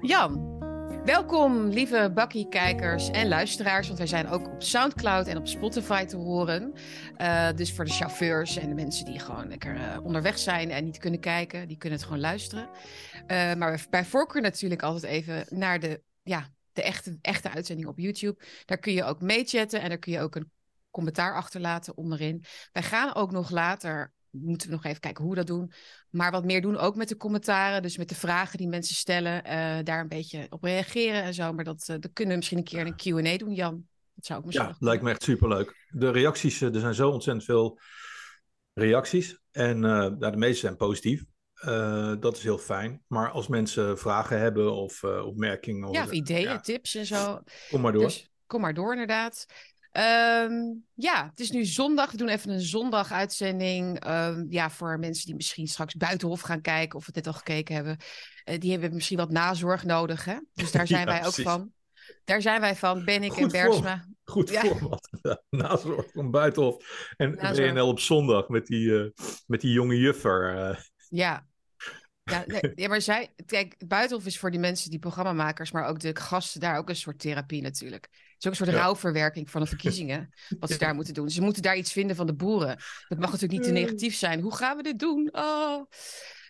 Jan, welkom lieve Bakkie-kijkers en luisteraars, want wij zijn ook op Soundcloud en op Spotify te horen. Uh, dus voor de chauffeurs en de mensen die gewoon lekker uh, onderweg zijn en niet kunnen kijken, die kunnen het gewoon luisteren. Uh, maar bij voorkeur natuurlijk altijd even naar de, ja, de echte, echte uitzending op YouTube. Daar kun je ook meechatten en daar kun je ook een commentaar achterlaten onderin. Wij gaan ook nog later moeten we nog even kijken hoe we dat doen. Maar wat meer doen ook met de commentaren. Dus met de vragen die mensen stellen. Uh, daar een beetje op reageren en zo. Maar dat, uh, dat kunnen we misschien een keer een Q&A doen, Jan. Dat zou ook misschien Ja, lijkt me echt superleuk. De reacties, er zijn zo ontzettend veel reacties. En de meeste zijn positief. dat is heel fijn. Maar als mensen vragen hebben of opmerkingen... Ja, of ideeën, ja. tips en zo. Kom maar door. Dus, kom maar door, inderdaad. Um, ja, het is nu zondag. We doen even een zondag-uitzending. Um, ja, voor mensen die misschien straks buitenhof gaan kijken of het net al gekeken hebben. Uh, die hebben misschien wat nazorg nodig, hè? Dus daar zijn ja, wij ook van. Daar zijn wij van, ben ik Goed en Bergsma. Voor, goed ja. format. nazorg van buitenhof. En nazorg. WNL op zondag met die, uh, met die jonge juffer. Uh. Ja, ja, nee, ja, maar zij, kijk, Buitenhof is voor die mensen, die programmamakers, maar ook de gasten daar ook een soort therapie natuurlijk. Het is ook een soort ja. rouwverwerking van de verkiezingen, wat ze daar moeten doen. Ze moeten daar iets vinden van de boeren. Dat mag natuurlijk niet te negatief zijn. Hoe gaan we dit doen? Oh.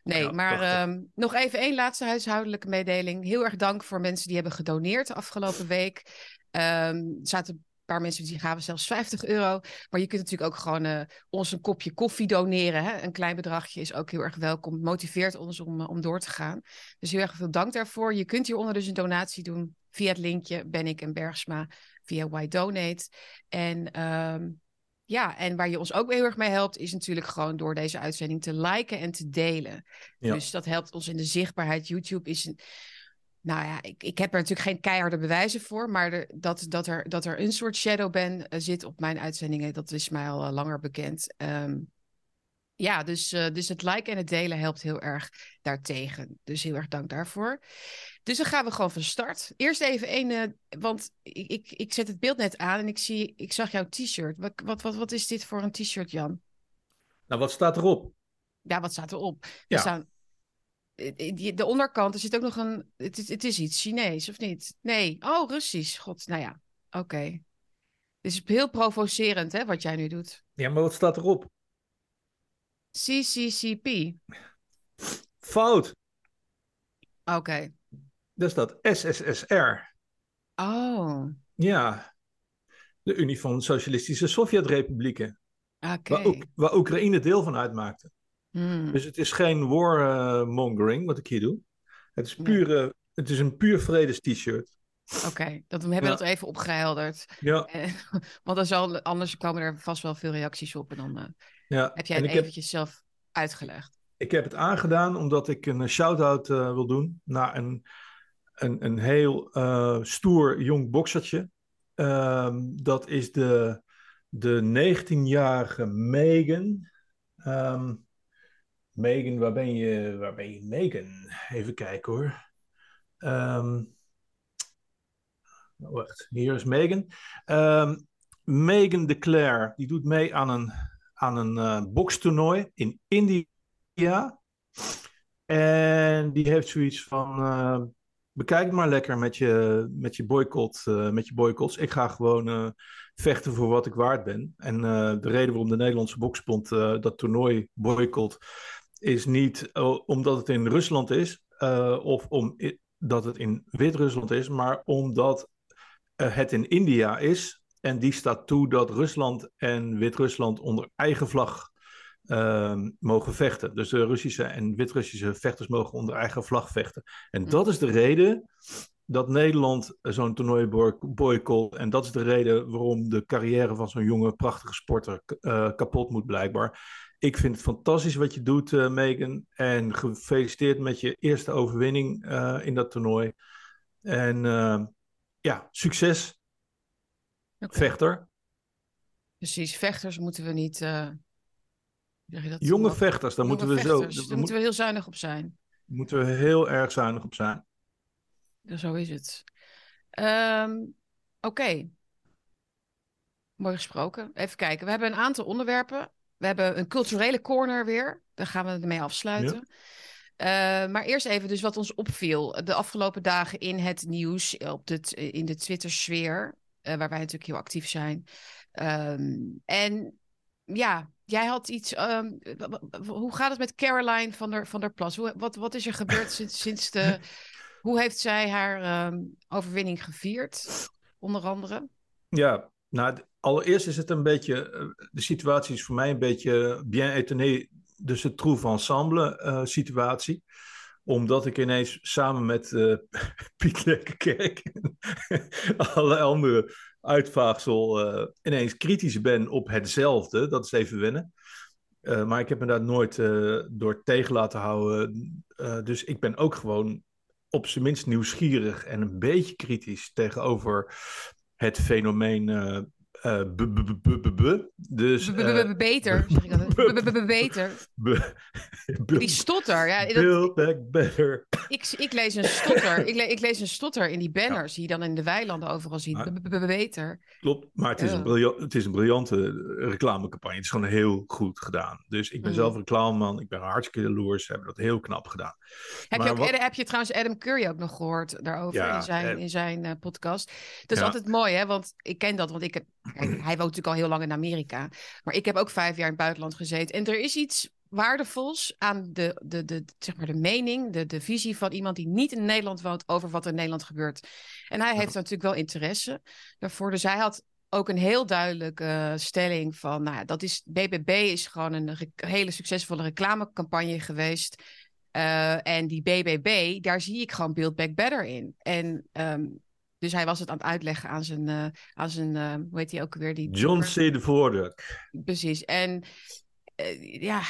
Nee, ja, maar um, nog even één laatste huishoudelijke mededeling. Heel erg dank voor mensen die hebben gedoneerd de afgelopen week. Um, zaten een paar mensen die gaven zelfs 50 euro. Maar je kunt natuurlijk ook gewoon uh, ons een kopje koffie doneren. Hè? Een klein bedragje is ook heel erg welkom. Het motiveert ons om, uh, om door te gaan. Dus heel erg veel dank daarvoor. Je kunt hieronder dus een donatie doen via het linkje Ben ik en Bergsma via Why Donate. En um, ja, en waar je ons ook heel erg mee helpt, is natuurlijk gewoon door deze uitzending te liken en te delen. Ja. Dus dat helpt ons in de zichtbaarheid. YouTube is een. Nou ja, ik, ik heb er natuurlijk geen keiharde bewijzen voor, maar er, dat, dat, er, dat er een soort shadowban uh, zit op mijn uitzendingen, dat is mij al uh, langer bekend. Um, ja, dus, uh, dus het liken en het delen helpt heel erg daartegen. Dus heel erg dank daarvoor. Dus dan gaan we gewoon van start. Eerst even één, uh, want ik, ik, ik zet het beeld net aan en ik, zie, ik zag jouw t-shirt. Wat, wat, wat, wat is dit voor een t-shirt, Jan? Nou, wat staat erop? Ja, wat staat erop? Ja. Er staan, de onderkant, er zit ook nog een. Het is, het is iets Chinees, of niet? Nee. Oh, Russisch. God, nou ja. Oké. Okay. Het is heel provocerend, hè, wat jij nu doet. Ja, maar wat staat erop? CCCP. Fout. Oké. Okay. Daar staat SSSR. Oh. Ja. De Unie van Socialistische Sovjetrepublieken. Okay. Waar, ook, waar Oekraïne deel van uitmaakte. Hmm. Dus het is geen warmongering wat ik hier doe. Het is, pure, nee. het is een puur vredes t-shirt. Oké, okay, dat we hebben ja. dat even opgehelderd. Ja. Eh, want dan zal, anders komen er vast wel veel reacties op. En dan uh, ja. heb jij het eventjes heb, zelf uitgelegd. Ik heb het aangedaan omdat ik een shout-out uh, wil doen naar een, een, een heel uh, stoer jong boksertje. dat is de, de 19-jarige Megan. Um, Megan, waar ben je? Waar ben je, Megan? Even kijken hoor. Um, wacht, hier is Megan. Um, Megan de Clare, die doet mee aan een, aan een uh, bokstoernooi in India. En die heeft zoiets van: uh, bekijk maar lekker met je, met je, boycott, uh, met je boycotts. Ik ga gewoon vechten voor wat ik waard ben. En de reden waarom de Nederlandse boksbond dat toernooi boycott is niet uh, omdat het in Rusland is, uh, of omdat het in Wit-Rusland is, maar omdat uh, het in India is. En die staat toe dat Rusland en Wit-Rusland onder eigen vlag mogen vechten. Dus de Russische en Wit-Russische vechters mogen onder eigen vlag vechten. En dat is de reden dat Nederland zo'n toernooi boycott. En dat is de reden waarom de carrière van zo'n jonge, prachtige sporter kapot moet, blijkbaar. Ik vind het fantastisch wat je doet, uh, Megan. En gefeliciteerd met je eerste overwinning uh, in dat toernooi. En uh, ja, succes. Okay. Vechter. Precies, vechters moeten we niet. Dat Jonge vechters, daar moeten we vechters. zo. Daar moeten we heel zuinig op zijn. Daar moeten we heel erg zuinig op zijn. Ja, zo is het. Um, Oké. Okay. Mooi gesproken. Even kijken. We hebben een aantal onderwerpen. We hebben een culturele corner weer. Daar gaan we ermee afsluiten. maar eerst even dus wat ons opviel de afgelopen dagen in het nieuws, op de, in de Twitter-sfeer, waar wij natuurlijk heel actief zijn. Ehm, en ja, jij had iets. Ehm, hoe gaat het met Caroline van der, van der Plas? Hoe, wat, wat is er gebeurd sinds, sinds de. Hoe heeft zij haar ehm, overwinning gevierd, onder andere? Ja, nou, allereerst is het een beetje. Eh, de situatie is voor mij een beetje bien étonné. Dus het troef ensemble uh, situatie omdat ik ineens samen met uh, Piet Lekkerkerk en alle andere uitvaagsel ineens kritisch ben op hetzelfde. Dat is even wennen. Maar ik heb me daar nooit door tegen laten houden. dus ik ben ook gewoon op zijn minst nieuwsgierig en een beetje kritisch tegenover het fenomeen dus, uh, beter, zeg ik Beter. Die stotter. Ja, Build back better. Ik, ik lees een stotter. Ik, le ik lees een stotter in die banners die je dan in de weilanden overal ziet. Beter. Klopt, maar het is, een briljant, het is een briljante reclamecampagne. Het is gewoon heel goed gedaan. Dus ik ben mm. zelf reclameman. Ik ben hartstikke jaloers. Ze hebben dat heel knap gedaan. Heb, je, ook, wat... heb je trouwens Adam Curry ook nog gehoord daarover in zijn, in zijn uh, podcast? Dat is altijd mooi, hè? Want ik ken dat, want ik heb hij woont natuurlijk al heel lang in Amerika. Maar ik heb ook vijf jaar in het buitenland gezeten. En er is iets waardevols aan de, de, de, zeg maar de mening, de, de visie van iemand die niet in Nederland woont over wat er in Nederland gebeurt. En hij heeft natuurlijk wel interesse daarvoor. Dus hij had ook een heel duidelijke stelling van, nou, dat is, BBB is gewoon een hele succesvolle reclamecampagne geweest. Uh, en die BBB, daar zie ik gewoon Build Back Better in. En um, dus hij was het aan het uitleggen aan zijn, uh, aan zijn uh, hoe heet hij ook weer? Die John C. de Voorduk. Precies. En uh, ja,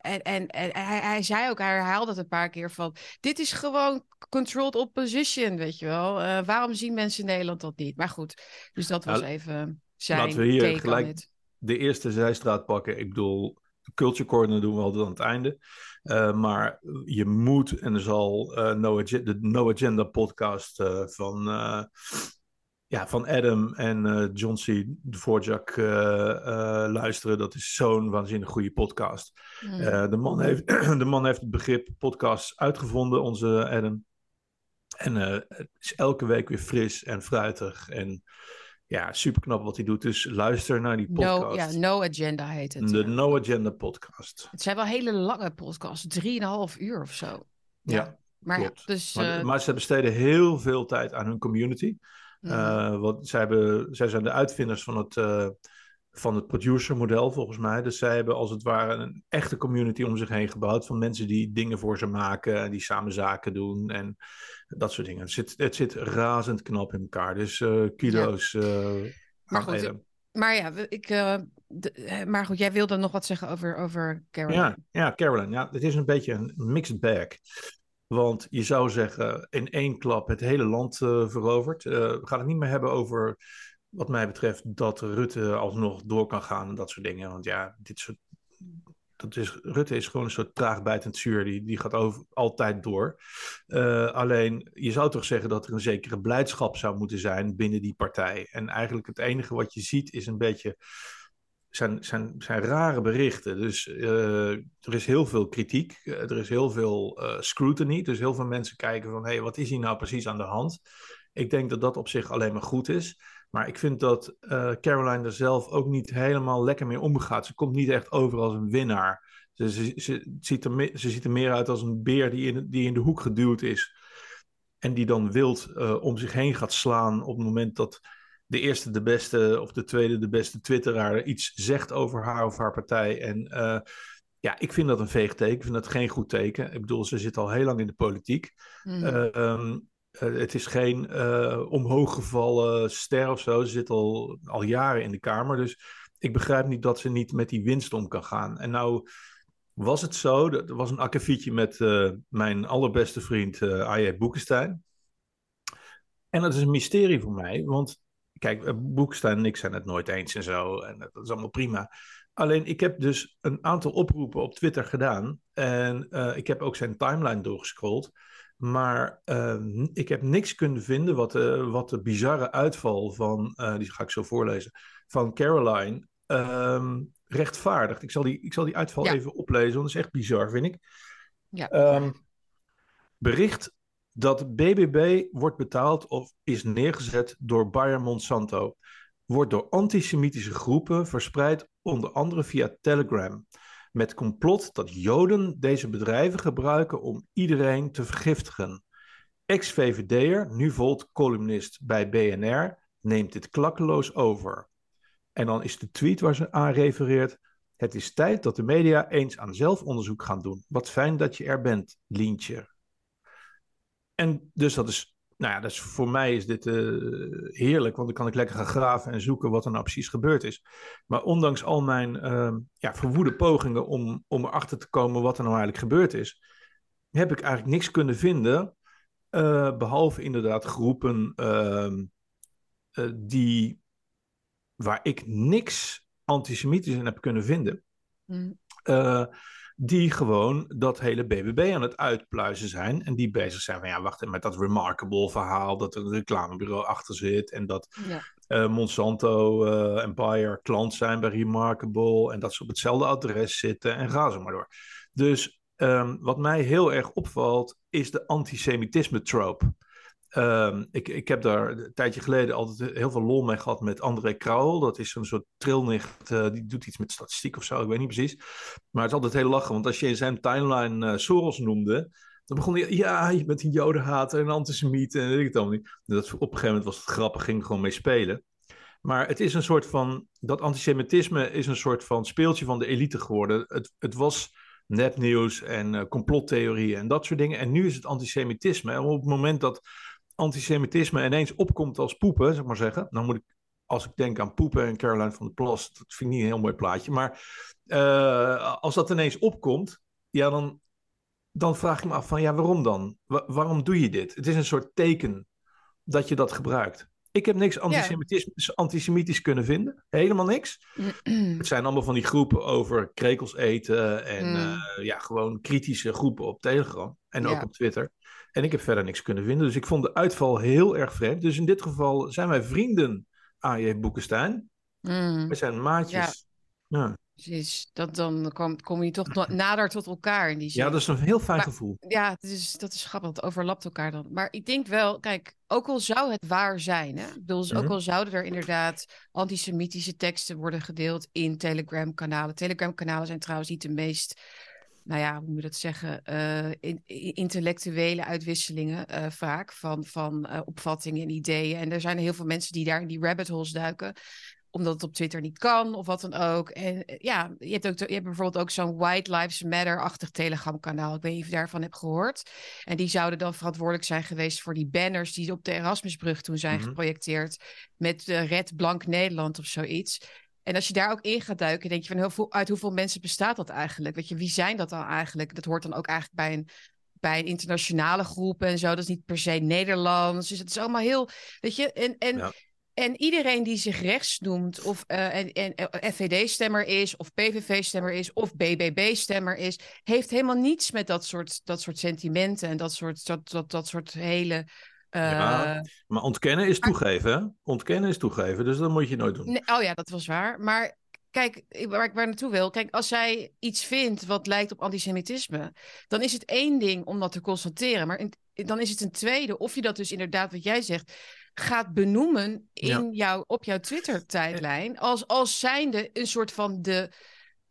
en, en, en hij, hij, zei ook, hij herhaalde het een paar keer van, dit is gewoon controlled opposition, weet je wel. waarom zien mensen in Nederland dat niet? Maar goed, dus dat was nou, even zijn Laten we hier gelijk de eerste zijstraat pakken. Ik bedoel, Culture Corner doen we altijd aan het einde. Uh, maar je moet en er zal uh, no de No Agenda podcast uh, van, ja, van Adam en John C. Dvorak luisteren. Dat is zo'n waanzinnig goede podcast. Mm. de, man heeft, de man heeft het begrip podcast uitgevonden, onze Adam. En het is elke week weer fris en fruitig en ja, super knap wat hij doet. Dus luister naar die podcast. No, ja, no Agenda heet het. De No Agenda podcast. Het zijn wel hele lange podcasts, drieënhalf uur of zo. Ja, maar, dus, maar, uh... maar, ze besteden heel veel tijd aan hun community. Mm. Uh, want zij, hebben, zij zijn de uitvinders van het, uh, van het producer-model, volgens mij. Dus zij hebben als het ware een echte community om zich heen gebouwd. Van mensen die dingen voor ze maken en die samen zaken doen. En dat soort dingen. Het zit, het zit razend knap in elkaar. Dus uh, kilo's. Ja. Uh, maar goed, maar ja, ik, uh, de, maar goed, jij wilde nog wat zeggen over, over Caroline. Ja, ja, Caroline. Ja, het is een beetje een mixed bag. Want je zou zeggen, in één klap het hele land veroverd. we gaan het niet meer hebben over, wat mij betreft, dat Rutte alsnog door kan gaan en dat soort dingen. Want ja, dit soort dat is, Rutte is gewoon een soort traagbijtend zuur, die, die gaat over, altijd door. Uh, alleen, je zou toch zeggen dat er een zekere blijdschap zou moeten zijn binnen die partij. En eigenlijk het enige wat je ziet is een beetje zijn, zijn, zijn rare berichten. Dus uh, er is heel veel kritiek, uh, er is heel veel uh, scrutiny. Dus heel veel mensen kijken van, hé, hey, wat is hier nou precies aan de hand? Ik denk dat dat op zich alleen maar goed is. Maar ik vind dat uh, Caroline er zelf ook niet helemaal lekker mee omgaat. Ze komt niet echt over als een winnaar. Ze, ze, ze, ziet, er ze ziet er meer uit als een beer die in, die in de hoek geduwd is. En die dan wild uh, om zich heen gaat slaan op het moment dat de eerste de beste of de tweede de beste twitteraar iets zegt over haar of haar partij. En uh, ja, ik vind dat een veeg teken. Ik vind dat geen goed teken. Ik bedoel, ze zit al heel lang in de politiek. Mm. Uh, uh, het is geen uh, omhooggevallen ster of zo. Ze zit al, al jaren in de Kamer. Dus ik begrijp niet dat ze niet met die winst om kan gaan. En nou was het zo, er was een akkefietje met uh, mijn allerbeste vriend uh, Aje Boekenstein. En dat is een mysterie voor mij, want kijk, Boekenstein en ik zijn het nooit eens en zo. En dat is allemaal prima. Alleen ik heb dus een aantal oproepen op Twitter gedaan. En ik heb ook zijn timeline doorgescrolld. Maar uh, ik heb niks kunnen vinden wat, uh, wat de bizarre uitval van, uh, die ga ik zo voorlezen, van Caroline um, rechtvaardigt. Ik zal die, ik zal die uitval ja. even oplezen, want dat is echt bizar, vind ik. Ja. Ehm, bericht dat BBB wordt betaald of is neergezet door Bayer Monsanto. Wordt door antisemitische groepen verspreid, onder andere via Telegram. Met complot dat Joden deze bedrijven gebruiken om iedereen te vergiftigen. Ex-VVD'er, nu Volt-columnist bij BNR, neemt dit klakkeloos over. En dan is de tweet waar ze aan refereert. Het is tijd dat de media eens aan zelfonderzoek gaan doen. Wat fijn dat je er bent, Lientje. En dus dat is, nou ja, is, voor mij is dit uh, heerlijk, want dan kan ik lekker gaan graven en zoeken wat er nou precies gebeurd is. Maar ondanks al mijn uh, ja, verwoede pogingen om, om erachter te komen wat er nou eigenlijk gebeurd is, heb ik eigenlijk niks kunnen vinden, uh, behalve inderdaad groepen ehm, die, waar ik niks antisemitisch in heb kunnen vinden. Mm die gewoon dat hele BBB aan het uitpluizen zijn. En die bezig zijn van, ja, wacht even, met dat remarkable verhaal, dat er een reclamebureau achter zit. En dat ja. uh, Monsanto uh, en Bayer klant zijn bij Remarkable. En dat ze op hetzelfde adres zitten en ga zo maar door. Dus um, wat mij heel erg opvalt, is de antisemitisme trope. Um, ik, ik heb daar een tijdje geleden altijd heel veel lol mee gehad met André Krauwel. Dat is een soort trilnicht, uh, die doet iets met statistiek of zo, ik weet niet precies. Maar het is altijd heel lachen, want als je in zijn timeline uh, Soros noemde, dan begon hij, ja, je bent een jodenhater en antisemiet en weet ik het allemaal niet. Dat, op een gegeven moment was het grappig, ging gewoon mee spelen. Maar het is een soort van, dat antisemitisme is een soort van speeltje van de elite geworden. Het, het was nepnieuws en uh, complottheorieën en dat soort dingen. En nu is het antisemitisme. En op het moment dat antisemitisme ineens opkomt als poepen, zeg maar zeggen. Dan moet ik, als ik denk aan poepen en Caroline van der Plas, dat vind ik niet een heel mooi plaatje. Maar uh, als dat ineens opkomt, ja, dan, dan vraag ik me af van, ja, waarom dan? waarom doe je dit? Het is een soort teken dat je dat gebruikt. Ik heb niks antisemitisch, antisemitisch kunnen vinden. Helemaal niks. het zijn allemaal van die groepen over krekels eten. En mm. uh, ja, gewoon kritische groepen op Telegram. En ook op Twitter. En ik heb verder niks kunnen vinden. Dus ik vond de uitval heel erg vreemd. Dus in dit geval zijn wij vrienden, A.J. Boekenstein. Mm. We zijn maatjes. Ja. ja. Precies, dat, dan kom, kom je toch nader tot elkaar in die zin. Ja, dat is een heel fijn gevoel. Ja, het is, dat is grappig, het overlapt elkaar dan. Maar ik denk wel, kijk, ook al zou het waar zijn, hè? Ik bedoel, dus ook mhm. al zouden er inderdaad antisemitische teksten worden gedeeld in Telegram-kanalen. Telegram-kanalen zijn trouwens niet de meest nou ja, hoe moet je dat zeggen, uh, in, intellectuele uitwisselingen uh, vaak van, van uh, opvattingen en ideeën. En er zijn heel veel mensen die daar in die rabbit holes duiken, omdat het op Twitter niet kan of wat dan ook. En ja, je hebt, ook, je hebt bijvoorbeeld ook zo'n White Lives Matter-achtig Telegram-kanaal. Ik weet niet of je daarvan hebt gehoord. En die zouden dan verantwoordelijk zijn geweest voor die banners die op de Erasmusbrug toen zijn mm -hmm. geprojecteerd met Red Blank Nederland of zoiets. En als je daar ook in gaat duiken, denk je van hoeveel, uit hoeveel mensen bestaat dat eigenlijk? Weet je, wie zijn dat dan eigenlijk? Dat hoort dan ook eigenlijk bij een, bij een internationale groep en zo. Dat is niet per se Nederlands. Dus het is allemaal heel, weet je, en, en, en iedereen die zich rechts noemt, of uh, en, en eh, FVD-stemmer is, of PVV-stemmer is, of BBB-stemmer is, heeft helemaal niets met dat soort, dat soort sentimenten en dat soort, dat, dat, dat soort hele ja, eh, maar ontkennen is toegeven. Ontkennen is toegeven, dus dat moet je nooit doen. Nee, oh ja, dat was waar. Maar kijk, waar ik waar naartoe wil. Kijk, als zij iets vindt wat lijkt op antisemitisme, dan is het één ding om dat te constateren. Maar dan is het een tweede, of je dat dus inderdaad, wat jij zegt, gaat benoemen in jouw, op jouw Twitter-tijdlijn. Als, als zijnde een soort van de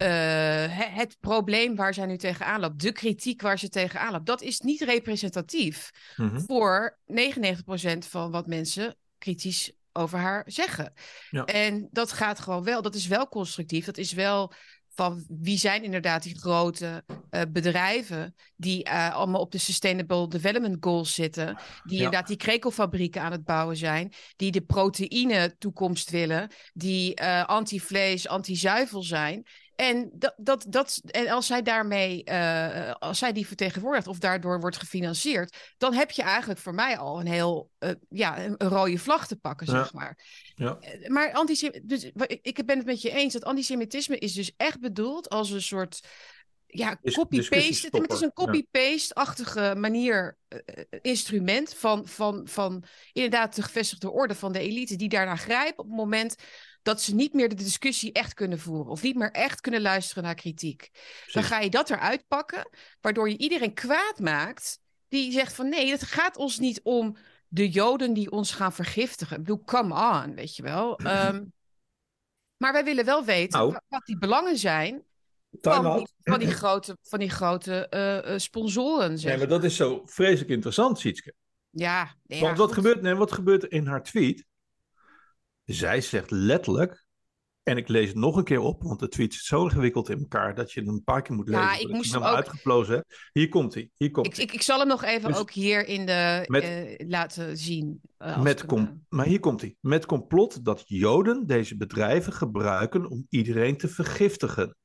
het probleem waar zij nu tegenaan loopt, de kritiek waar ze tegenaan loopt, dat is niet representatief mm-hmm. voor 99% van wat mensen kritisch over haar zeggen. Ja. En dat gaat gewoon wel, dat is wel constructief, dat is wel van wie zijn inderdaad die grote uh, bedrijven die uh, allemaal op de Sustainable Development Goals zitten, die ja. inderdaad die krekelfabrieken aan het bouwen zijn, die de proteïne toekomst willen, die uh, anti-vlees, anti-zuivel zijn. En, dat, dat, dat, en als zij daarmee, uh, als zij die vertegenwoordigt of daardoor wordt gefinancierd, dan heb je eigenlijk voor mij al een heel, uh, ja, een, rode vlag te pakken, ja. zeg maar. Ja. Uh, maar dus, ik ben het met je eens dat antisemitisme is dus echt bedoeld als een soort ja, copy-paste. Het is een copy-paste-achtige manier, uh, instrument van, van, van inderdaad de gevestigde orde van de elite, die daarna grijpen op het moment dat ze niet meer de discussie echt kunnen voeren. Of niet meer echt kunnen luisteren naar kritiek. Dan ga je dat eruit pakken, waardoor je iedereen kwaad maakt. Die zegt van nee, het gaat ons niet om de Joden die ons gaan vergiftigen. Ik bedoel, come on, weet je wel. Ehm, maar wij willen wel weten Nou. wat die belangen zijn van die, van die grote, van die grote eh, eh, sponsoren. Zeg. Nee, maar dat is zo vreselijk interessant, Sietske. Ja, nee, Want ja, wat goed. gebeurt, nee, wat gebeurt er in haar tweet? Zij zegt letterlijk, en ik lees het nog een keer op, want de tweet zit zo ingewikkeld in elkaar dat je hem een paar keer moet Ja, lezen. ik voordat moest hem ook- uitgeplozen. Hier komt hij. Hier komt Ik, ik, ik zal hem nog even Dus- ook hier in de Met- eh, laten zien. eh, Met ik hem, com- maar hier komt hij. Met complot dat Joden deze bedrijven gebruiken om iedereen te vergiftigen.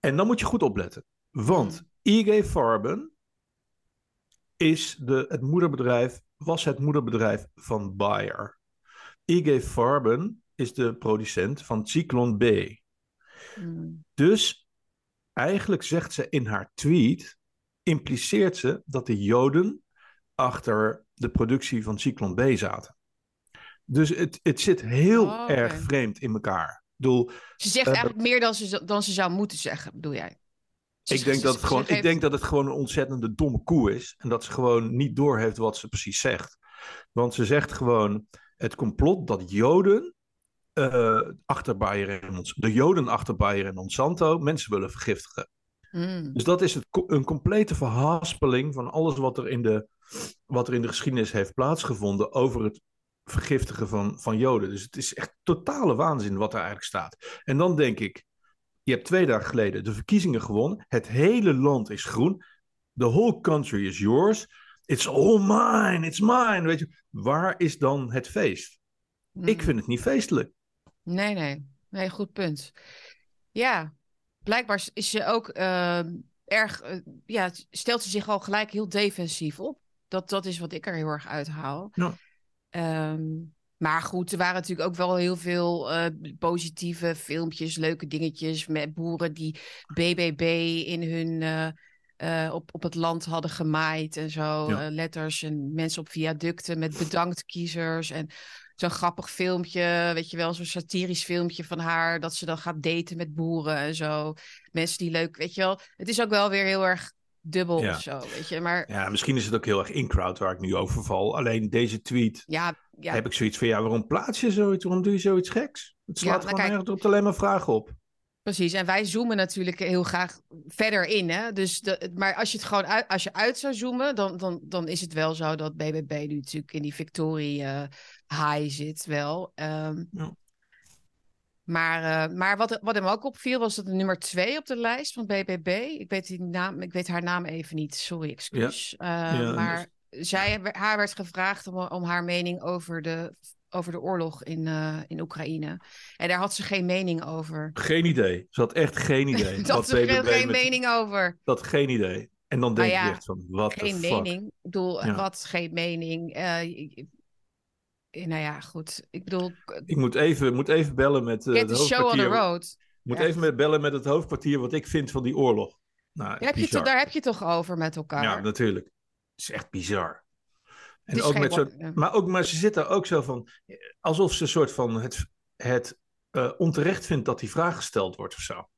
En dan moet je goed opletten. Want IG Farben is de, het moederbedrijf, was het moederbedrijf van Bayer. IG Farben is de producent van Cyclone B. hmm. Dus eigenlijk zegt ze in haar tweet, impliceert ze dat de Joden achter de productie van Cyclone B zaten. Dus het, het zit heel Oh, erg vreemd in elkaar. Bedoel, Ze zegt Eh, eigenlijk meer dan ze, dan ze zou moeten zeggen, bedoel jij? Ze- ik denk, dat het gewoon, ik denk dat het gewoon een ontzettende domme koe is. En dat ze gewoon niet doorheeft wat ze precies zegt. Want ze zegt gewoon het complot dat Joden eh, achter Bayer en de Joden achter Bayer en Monsanto mensen willen vergiftigen. Hmm. Dus dat is het, een complete verhaspeling van alles wat er in de, wat er in de geschiedenis heeft plaatsgevonden over het vergiftigen van, van Joden. Dus het is echt totale waanzin wat er eigenlijk staat. En dan denk ik, je hebt twee dagen geleden de verkiezingen gewonnen. Het hele land is groen. The whole country is yours. It's all mine, it's mine. Weet je, waar is dan het feest? Ik Hmm. vind het niet feestelijk. Nee, nee. Nee, goed punt. Ja, blijkbaar is ze ook eh, erg... eh, ja, stelt ze zich al gelijk heel defensief op. Dat, dat is wat ik er heel erg uithaal. Ja. Ehm, maar goed, er waren natuurlijk ook wel heel veel eh, positieve filmpjes, leuke dingetjes met boeren die BBB in hun... eh, op, op het land hadden gemaaid en zo. Ja. eh, letters en mensen op viaducten met bedankt kiezers. En zo'n grappig filmpje, weet je wel, zo'n satirisch filmpje van haar, dat ze dan gaat daten met boeren en zo. Mensen die leuk, weet je wel. Het is ook wel weer heel erg dubbel Ja. of zo, weet je. Maar Ja, misschien is het ook heel erg in-crowd waar ik nu over val. Alleen deze tweet ja, ja, heb ik zoiets van, ja, waarom plaats je zoiets? Waarom doe je zoiets geks? Het Ja, slaat nou gewoon kijk- op, alleen maar vragen op. precies. En wij zoomen natuurlijk heel graag verder in, hè. Dus de, maar als je het gewoon uit, als je uit zou zoomen, dan, dan, dan is het wel zo dat BBB nu natuurlijk in die victorie eh, high zit wel. Ehm, Ja. Maar, eh, maar wat, wat hem ook opviel was dat de nummer twee op de lijst van BBB. Ik weet, die naam, ik weet haar naam even niet, sorry, excuus. Eh, Ja, maar zij, haar werd gevraagd om, om haar mening over de, over de oorlog in, eh, in Oekraïne. En daar had ze geen mening over. Geen idee. Ze had echt geen idee. Daar had ze geen, met- mening over. Dat geen idee. En dan denk Nou ja, je echt van, wat de Geen mening. Ik bedoel, Ja. wat geen mening? Eh, nou ja, goed. Ik bedoel, Ik moet even, moet even bellen met eh, get the show on the road. moet even met bellen met het hoofdkwartier wat ik vind van die oorlog. Nou, Daar heb, je toch, daar heb je toch over met elkaar? Ja, natuurlijk. Het is echt bizar. En ook met ja. maar, ook, maar ze zitten ook zo van, alsof ze een soort van het, het eh, onterecht vindt dat die vraag gesteld wordt of zo.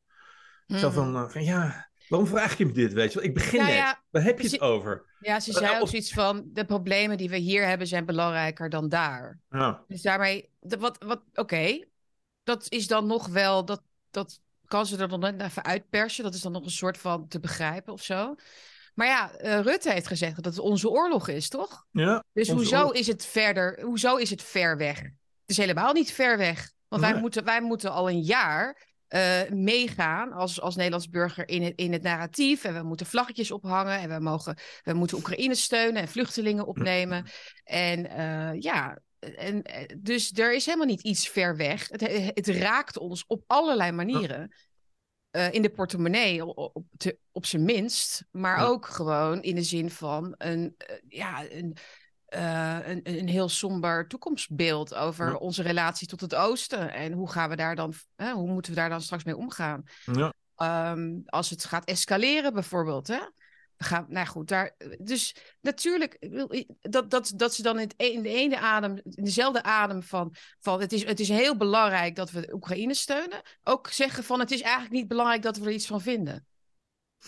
Zo Mhm. van, eh, van, ja, waarom vraag je me dit, weet je wel? Ik begin net. ja, Waar heb je het over? Ja, ze zei ook zoiets van: de problemen die we hier hebben zijn belangrijker dan daar. Ja, Dus daarmee, wat, wat, oké, dat is dan nog wel, dat, dat kan ze er dan net even uitpersen. Dat is dan nog een soort van te begrijpen of zo. Maar ja, eh, Rutte heeft gezegd dat het onze oorlog is, toch? ja Dus hoezo oorlog. is het verder, hoezo is het ver weg? Het is helemaal niet ver weg. Want wij, moeten, wij moeten al een jaar eh, meegaan als, als Nederlands burger in het, in het narratief. En we moeten vlaggetjes ophangen. En we, mogen, we moeten Oekraïne steunen en vluchtelingen opnemen. En eh, ja, en, dus er is helemaal niet iets ver weg. Het, het raakt ons op allerlei manieren. Eh, in de portemonnee op, op, te- op zijn minst. Maar Ja. ook gewoon in de zin van een, eh, ja, een, eh, een, een heel somber toekomstbeeld over Ja. onze relatie tot het oosten. En hoe gaan we daar dan, hoe moeten we daar dan straks mee omgaan? Ja. Ehm, als het gaat escaleren bijvoorbeeld, hè? Gaan, nou goed, daar. Dus natuurlijk, dat, dat, dat ze dan in, het, e, in de ene adem, in dezelfde adem van, van het, is, het is heel belangrijk dat we Oekraïne steunen, ook zeggen van het is eigenlijk niet belangrijk dat we er iets van vinden.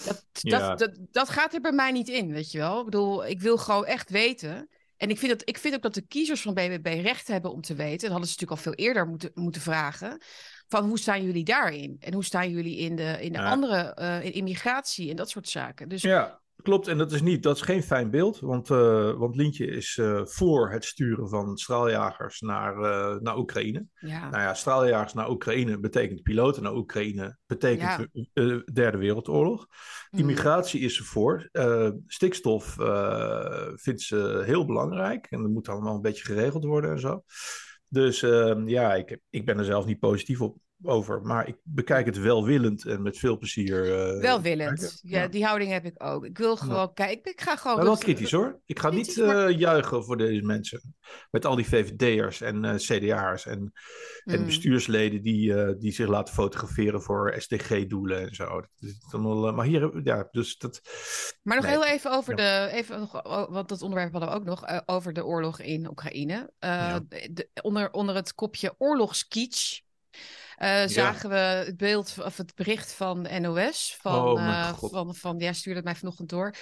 Dat, dat, dat, dat gaat er bij mij niet in, weet je wel. Ik bedoel, ik wil gewoon echt weten. En ik vind, dat, ik vind ook dat de kiezers van BBB recht hebben om te weten. Dat hadden ze natuurlijk al veel eerder moeten, moeten vragen. Van hoe staan jullie daarin? En hoe staan jullie in de, in de andere, uh, in immigratie en dat soort zaken. Dus ja. Klopt, en dat is, niet, dat is geen fijn beeld, want, uh, want Lientje is uh, voor het sturen van straaljagers naar, uh, naar Oekraïne. Ja. Nou ja, straaljagers naar Oekraïne betekent piloten naar Oekraïne, betekent ja. Derde Wereldoorlog. Mm. Immigratie is ze voor. stikstof vindt ze heel belangrijk en dat moet allemaal een beetje geregeld worden en zo. Dus ehm, ja, ik, ik ben er zelf niet positief op over. Maar ik bekijk het welwillend en met veel plezier. Uh, welwillend. Ja, die houding heb ik ook. Ik wil gewoon ja. kijken. Ik ga gewoon. Maar wel kritisch hoor. Ik ga niet uh, juichen voor deze mensen. Met al die VVD'ers en uh, CDA'ers en, mm. en bestuursleden die, die zich laten fotograferen voor SDG-doelen en zo. Wel, maar hier, ja, dus dat. Maar nog nee. heel even over de. Even nog, want dat onderwerp hadden we ook nog. over de oorlog in Oekraïne. De, onder, onder het kopje oorlogskietch. Uh, zagen we het beeld of het bericht van NOS. Van, oh, uh, van, van, ja, stuurde het mij vanochtend door.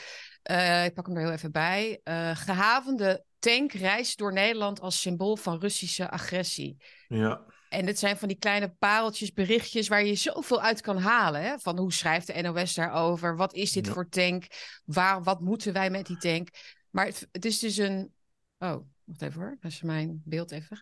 Uh, ik pak hem er heel even bij. gehavende tank reist door Nederland als symbool van Russische agressie. Ja. En dit zijn van die kleine pareltjes, berichtjes waar je zoveel uit kan halen. Hè? Van hoe schrijft de NOS daarover? Wat is dit ja. voor tank? Waar, wat moeten wij met die tank? Maar het, het is dus een. Oh, wacht even hoor. Dat is mijn beeld even.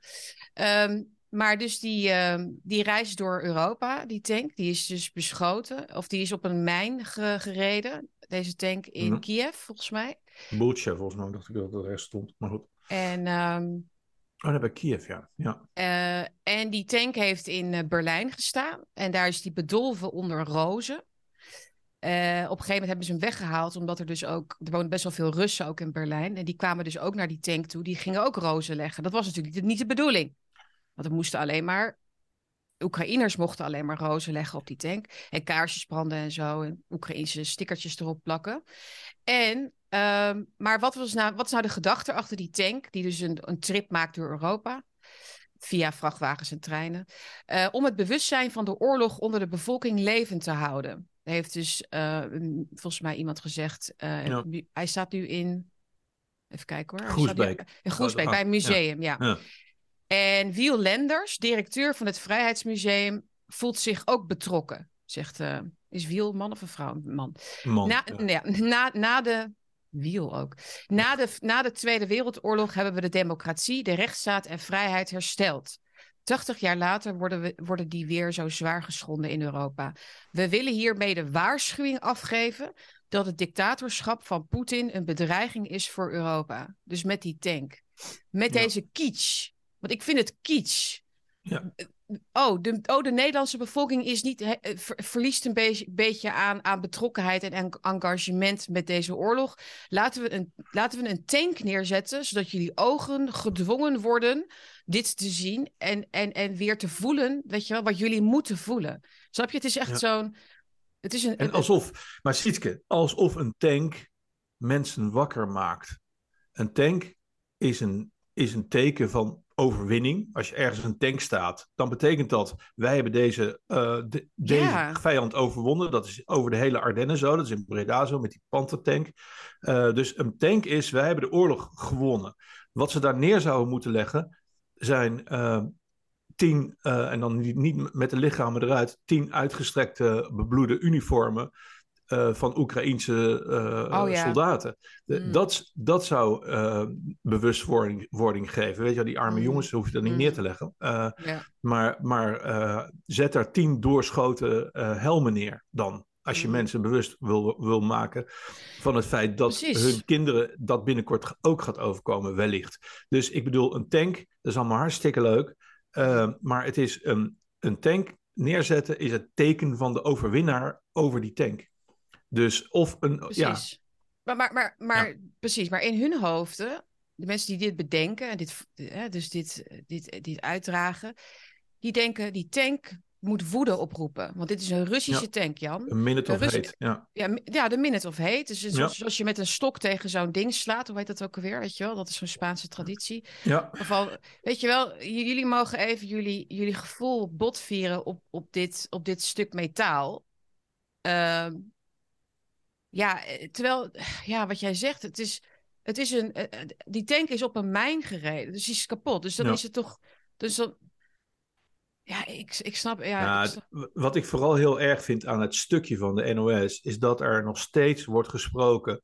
Um, maar dus die, uh, die reis door Europa, die tank, die is dus beschoten. Of die is op een mijn ge gereden. Deze tank in mm. Kiev, volgens mij. Boetje, volgens mij dacht ik dat het er stond. Maar goed. En, um, oh, dat bij Kiev, ja. ja. Uh, en die tank heeft in uh, Berlijn gestaan. En daar is die bedolven onder rozen. Uh, op een gegeven moment hebben ze hem weggehaald, omdat er dus ook, er wonen best wel veel Russen ook in Berlijn. En die kwamen dus ook naar die tank toe. Die gingen ook rozen leggen. Dat was natuurlijk niet de bedoeling. Want er moesten alleen maar. Oekraïners mochten alleen maar rozen leggen op die tank. En kaarsjes branden en zo. En Oekraïnse stickertjes erop plakken. En, um, maar wat, was nou, wat is nou de gedachte achter die tank? Die dus een, een trip maakt door Europa. Via vrachtwagens en treinen. Uh, om het bewustzijn van de oorlog onder de bevolking levend te houden. heeft dus uh, volgens mij iemand gezegd. Uh, ja. Hij staat nu in. Even kijken hoor. Groesbeek. In Groesbeek, bij een museum, ja. ja. En Wiel Lenders, directeur van het Vrijheidsmuseum, voelt zich ook betrokken. Zegt, uh, is Wiel man of een vrouw? Man. man na, ja. na, na de Wiel ook. Na de, na de Tweede Wereldoorlog hebben we de democratie, de rechtsstaat en vrijheid hersteld. 80 jaar later worden, we, worden die weer zo zwaar geschonden in Europa. We willen hiermee de waarschuwing afgeven dat het dictatorschap van Poetin een bedreiging is voor Europa. Dus met die tank. Met ja. deze kitsch want ik vind het kitsch. Ja. Oh de, oh, de Nederlandse bevolking is niet, he, ver, verliest een beetje, beetje aan, aan betrokkenheid en engagement met deze oorlog. Laten we, een, laten we een tank neerzetten, zodat jullie ogen gedwongen worden dit te zien en, en, en weer te voelen, weet je wel, wat jullie moeten voelen. Snap je? Het is echt ja. zo'n... Het is een, en alsof, maar Sietke, alsof een tank mensen wakker maakt. Een tank is een, is een teken van overwinning. Als je ergens een tank staat, dan betekent dat wij hebben deze, uh, de, deze yeah. vijand overwonnen. Dat is over de hele Ardennen zo. Dat is in Breda zo met die Panther-tank. Uh, dus een tank is, wij hebben de oorlog gewonnen. Wat ze daar neer zouden moeten leggen, zijn uh, tien, en dan niet, niet met de lichamen eruit, tien uitgestrekte bebloede uniformen uh, van Oekraïense uh, oh, ja. soldaten. De, mm. dat, dat zou uh, bewustwording wording geven. Weet je, die arme mm. jongens hoef je dan niet mm. neer te leggen. Ja. Maar, maar zet daar tien doorschoten helmen neer dan. Als je mm. mensen bewust wil, wil maken van het feit dat Precies. hun kinderen dat binnenkort ook gaat overkomen, wellicht. Dus ik bedoel, een tank, dat is allemaal hartstikke leuk. maar het is een, een tank neerzetten is het teken van de overwinnaar over die tank. Dus of een. Precies. Ja. Maar, maar, maar, maar ja. precies, maar in hun hoofden, de mensen die dit bedenken, en dit, dus dit, dit, dit uitdragen, die denken: die tank moet woede oproepen. Want dit is een Russische tank, Jan. Een minute of Russi- hate, ja. Ja, ja, de minute of hate. Dus Ja. zoals, zoals je met een stok tegen zo'n ding slaat, hoe heet dat ook alweer? Weet je wel, dat is zo'n Spaanse traditie. Ja, Of al, weet je wel, jullie mogen even jullie, jullie gevoel botvieren op, op, dit, op dit stuk metaal. Ehm, ja, eh, terwijl, ja, wat jij zegt, het is, het is een, eh, eh, die tank is op een mijn gereden, dus die is kapot. Dus dan Ja. is het toch, dus dan, ja, ik, ik snap, ja, Ja, ik snap- het- wat ik vooral heel erg vind aan het stukje van de NOS, is dat er nog steeds wordt gesproken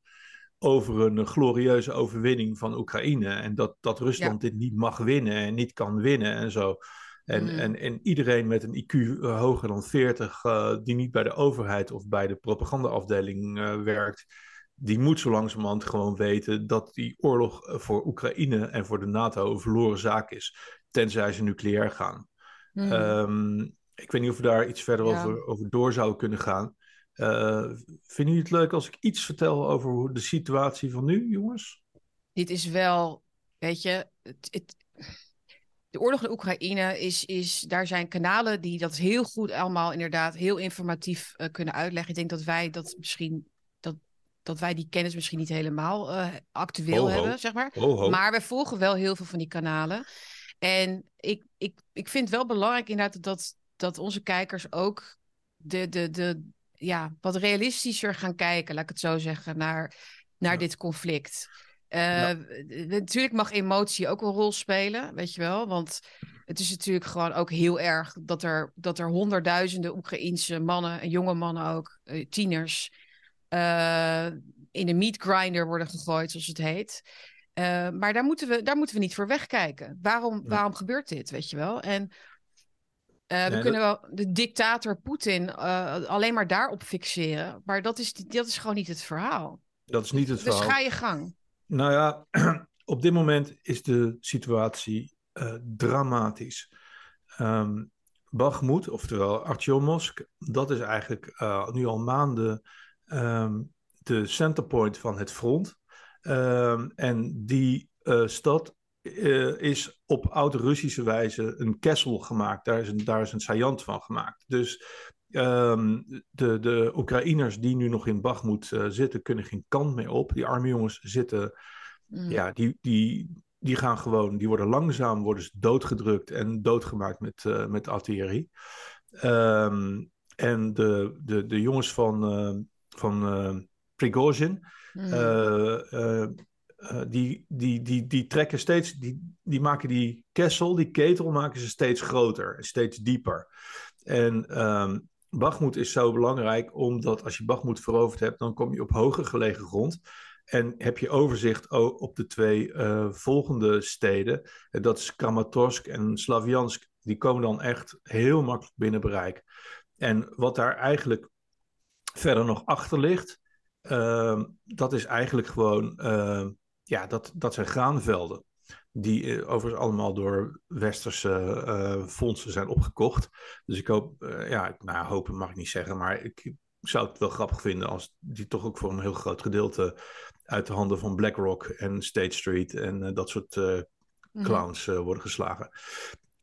over een glorieuze overwinning van Oekraïne. En dat, dat Rusland dit niet mag winnen en niet kan winnen en zo. En, Mm. en, en iedereen met een IQ eh, hoger dan 40, eh, die niet bij de overheid of bij de propagandaafdeling eh, werkt, die moet zo langzamerhand gewoon weten dat die oorlog voor Oekraïne en voor de NATO een verloren zaak is, tenzij ze nucleair gaan. Hmm. Ehm, ik weet niet of we daar iets verder Ja. over, over door zouden kunnen gaan. Eh, vinden jullie het leuk als ik iets vertel over de situatie van nu, jongens? dit is wel, weet je, het, het- de oorlog in Oekraïne is, is, daar zijn kanalen die dat heel goed allemaal inderdaad heel informatief eh, kunnen uitleggen. Ik denk dat wij dat misschien, dat, dat wij die kennis misschien niet helemaal eh, actueel Ho, ho. hebben, zeg maar. Ho. Maar we volgen wel heel veel van die kanalen. En ik, ik, ik vind wel belangrijk inderdaad dat, dat onze kijkers ook de, de, de, ja, wat realistischer gaan kijken, laat ik het zo zeggen, naar, naar Ja. dit conflict. Eh, Ja. w- Natuurlijk mag emotie ook een rol spelen, weet je wel. Want het is natuurlijk gewoon ook heel erg dat er, dat er honderdduizenden Oekraïense mannen en jonge mannen ook, eh, tieners, eh, in de meat grinder worden gegooid, zoals het heet. Maar daar moeten, we, daar moeten we niet voor wegkijken. Waarom, Ja. waarom gebeurt dit, weet je wel? En we kunnen wel de dictator Poetin alleen maar daarop fixeren. Maar dat is, dat is gewoon niet het verhaal. Dat is niet het Dus verhaal. ga je gang. Nou ja, op dit moment is de situatie eh, dramatisch. Ehm Bakhmut, oftewel Artyomovsk, dat is eigenlijk eh, nu al maanden ehm, de centerpoint van het front. Ehm, en die eh, stad is op oud-Russische wijze een kessel gemaakt. Daar is een, daar is een saillant van gemaakt. Dus ehm, de, de Oekraïners die nu nog in Bakhmut eh, zitten, kunnen geen kant meer op. Die arme jongens zitten Mm. ja, die, die, die gaan gewoon, die worden langzaam worden ze doodgedrukt en doodgemaakt met, eh, met artillerie. Ehm, en de, de, de jongens van, eh, van Prigozhin, Mm. die, die, die, die trekken steeds, die, die maken die kessel, die ketel maken ze steeds groter en steeds dieper. En ehm Bakhmut is zo belangrijk, omdat als je Bakhmut veroverd hebt, dan kom je op hoger gelegen grond. En heb je overzicht op de twee eh, volgende steden. En dat is Kramatorsk en Slavjansk. Die komen dan echt heel makkelijk binnen bereik. En wat daar eigenlijk verder nog achter ligt, ehm, dat is eigenlijk gewoon, ehm, ja, dat, dat zijn graanvelden. Die eh, overigens allemaal door westerse eh, fondsen zijn opgekocht. Dus ik hoop, eh, ja, nou hopen mag ik niet zeggen, maar ik zou het wel grappig vinden als die toch ook voor een heel groot gedeelte uit de handen van BlackRock en State Street en dat soort Mhm. clowns worden geslagen.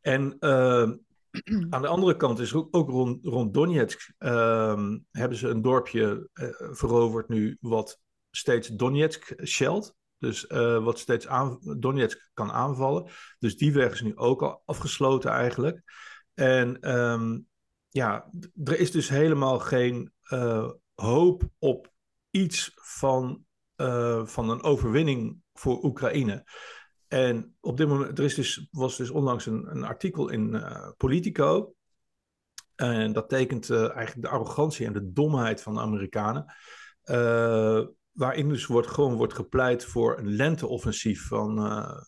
En aan de andere kant is ook, ook rond, rond Donetsk ehm, hebben ze een dorpje veroverd nu wat steeds Donetsk shellt. Dus eh, wat steeds aan, Donetsk kan aanvallen. Dus die weg is nu ook al afgesloten eigenlijk. En ehm, ja, er is dus helemaal geen eh, hoop op iets van, eh, van een overwinning voor Oekraïne. En op dit moment, er is dus, was dus onlangs een, een artikel in Politico. En dat tekent eigenlijk de arrogantie en de domheid van de Amerikanen. Eh, waarin dus wordt, gewoon wordt gepleit voor een lenteoffensief van, eh,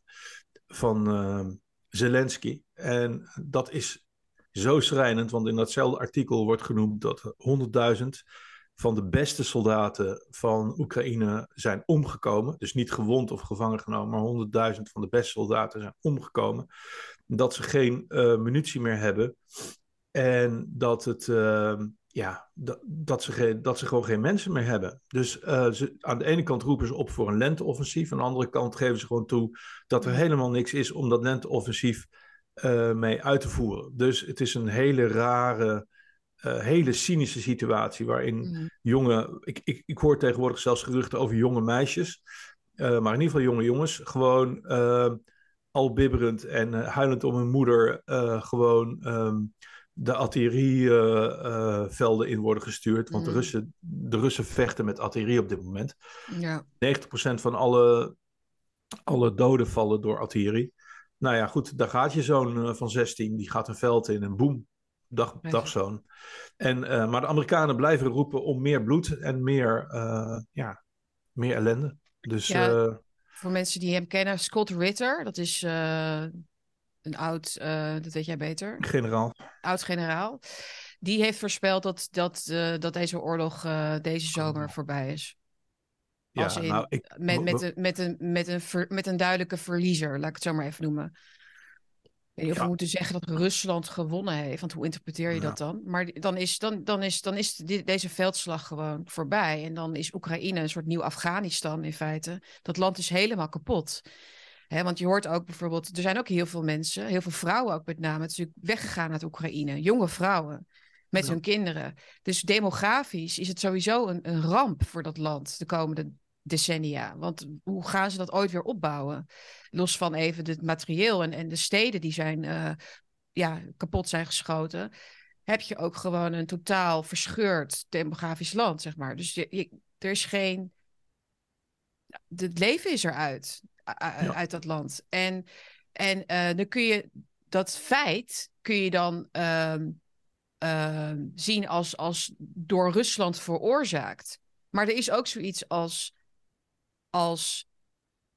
van eh, Zelensky. En dat is zo schrijnend, want in datzelfde artikel wordt genoemd dat 100.000 van de beste soldaten van Oekraïne zijn omgekomen. Dus niet gewond of gevangen genomen, maar 100.000 van de beste soldaten zijn omgekomen. Dat ze geen uh, munitie meer hebben. En dat, het, ja, dat, dat, ze dat ze gewoon geen mensen meer hebben. Dus uh, ze, aan de ene kant roepen ze op voor een lenteoffensief. Aan de andere kant geven ze gewoon toe dat er helemaal niks is om dat lenteoffensief mee uit te voeren. Dus het is een hele rare, hele cynische situatie waarin Mhm. jonge, ik, ik, ik hoor tegenwoordig zelfs geruchten over jonge meisjes, maar in ieder geval jonge jongens, gewoon al bibberend en huilend om hun moeder, gewoon ehm, de artillerievelden in worden gestuurd. Want de, Mhm. Russen, de Russen vechten met artillerie op dit moment. Ja. 90% van alle, alle doden vallen door artillerie. Nou ja, goed, daar gaat je zoon eh, van 16, die gaat een veld in en boem, dag, dagzoon. En, eh, maar de Amerikanen blijven roepen om meer bloed en meer, eh, ja, meer ellende. Dus Ja. Voor mensen die hem kennen, Scott Ritter, dat is een oud, eh, dat weet jij beter, generaal. oud-generaal. Die heeft voorspeld dat, dat, eh, dat deze oorlog eh, deze zomer voorbij is. Ja, in- nou, ik, Met, met, een, met, een, met, een ver- met een duidelijke verliezer, laat ik het zo maar even noemen. Ik weet niet of we Ja. moeten zeggen dat Rusland gewonnen heeft, want hoe interpreteer je Ja. dat dan? Maar dan is, dan, dan is, dan is deze veldslag gewoon voorbij. En dan is Oekraïne een soort nieuw Afghanistan in feite. Dat land is helemaal kapot. Want je hoort ook bijvoorbeeld, er zijn ook heel veel mensen, heel veel vrouwen ook met name, natuurlijk weggegaan uit Oekraïne. Jonge vrouwen met Ja. hun kinderen. Dus demografisch is het sowieso een, een ramp voor dat land de komende decennia. Want hoe gaan ze dat ooit weer opbouwen? Los van even het materieel en, en de steden die zijn, eh, ja, kapot zijn geschoten. Heb je ook gewoon een totaal verscheurd demografisch land, zeg maar. Dus je, je- er is geen. Het leven is eruit, Ja. uit dat land. En, en eh, dan kun je dat feit kun je dan ehm, ehm, zien als, als door Rusland veroorzaakt. Maar er is ook zoiets als, als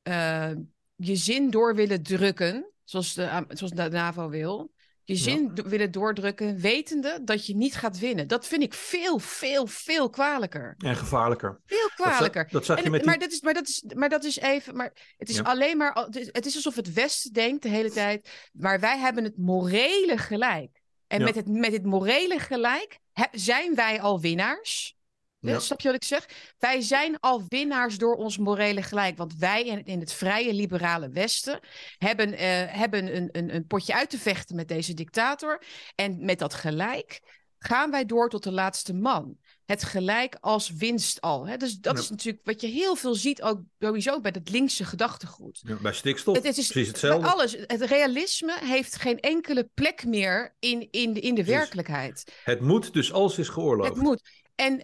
eh, je zin door willen drukken, zoals de, zoals de NAVO wil. Je zin willen doordrukken, wetende dat je niet gaat winnen. Dat vind ik veel, veel, veel kwalijker. en gevaarlijker. Veel kwalijker. dat zag je En- met die... maar, dat is, maar, dat is, maar dat is even. Maar het is Ja. alleen maar. Het is, het is alsof het Westen denkt de hele tijd. Maar wij hebben het morele gelijk. En Ja. met, het, met het morele gelijk he- zijn wij al winnaars. Ja. Ja. Snap je wat ik zeg? Wij zijn al winnaars door ons morele gelijk. Want wij in, het vrije liberale Westen hebben, eh, hebben een, een, een potje uit te vechten met deze dictator. En met dat gelijk gaan wij door tot de laatste man. Het gelijk als winst al. Hè? Dus dat Ja. is natuurlijk wat je heel veel ziet, ook sowieso bij het linkse gedachtegoed. Ja, bij stikstof, Het, het is precies hetzelfde. bij alles. Het realisme heeft geen enkele plek meer in, in, de, in de werkelijkheid. Het moet, dus alles is geoorloofd. Het moet. En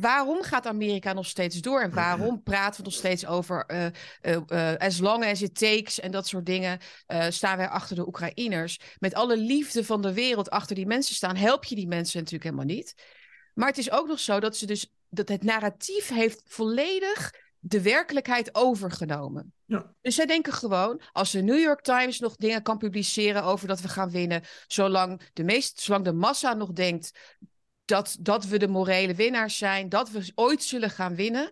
waarom gaat Amerika nog steeds door? En waarom praten we nog steeds over eh, eh, eh, as long as it takes en dat soort dingen? staan wij achter de Oekraïners. Met alle liefde van de wereld achter die mensen staan, help je die mensen natuurlijk helemaal niet. Maar het is ook nog zo dat ze dus dat het narratief heeft volledig de werkelijkheid overgenomen. Ja. Dus zij denken gewoon, als de New York Times nog dingen kan publiceren over dat we gaan winnen, zolang de, meest, zolang de massa nog denkt dat, dat we de morele winnaars zijn, dat we ooit zullen gaan winnen,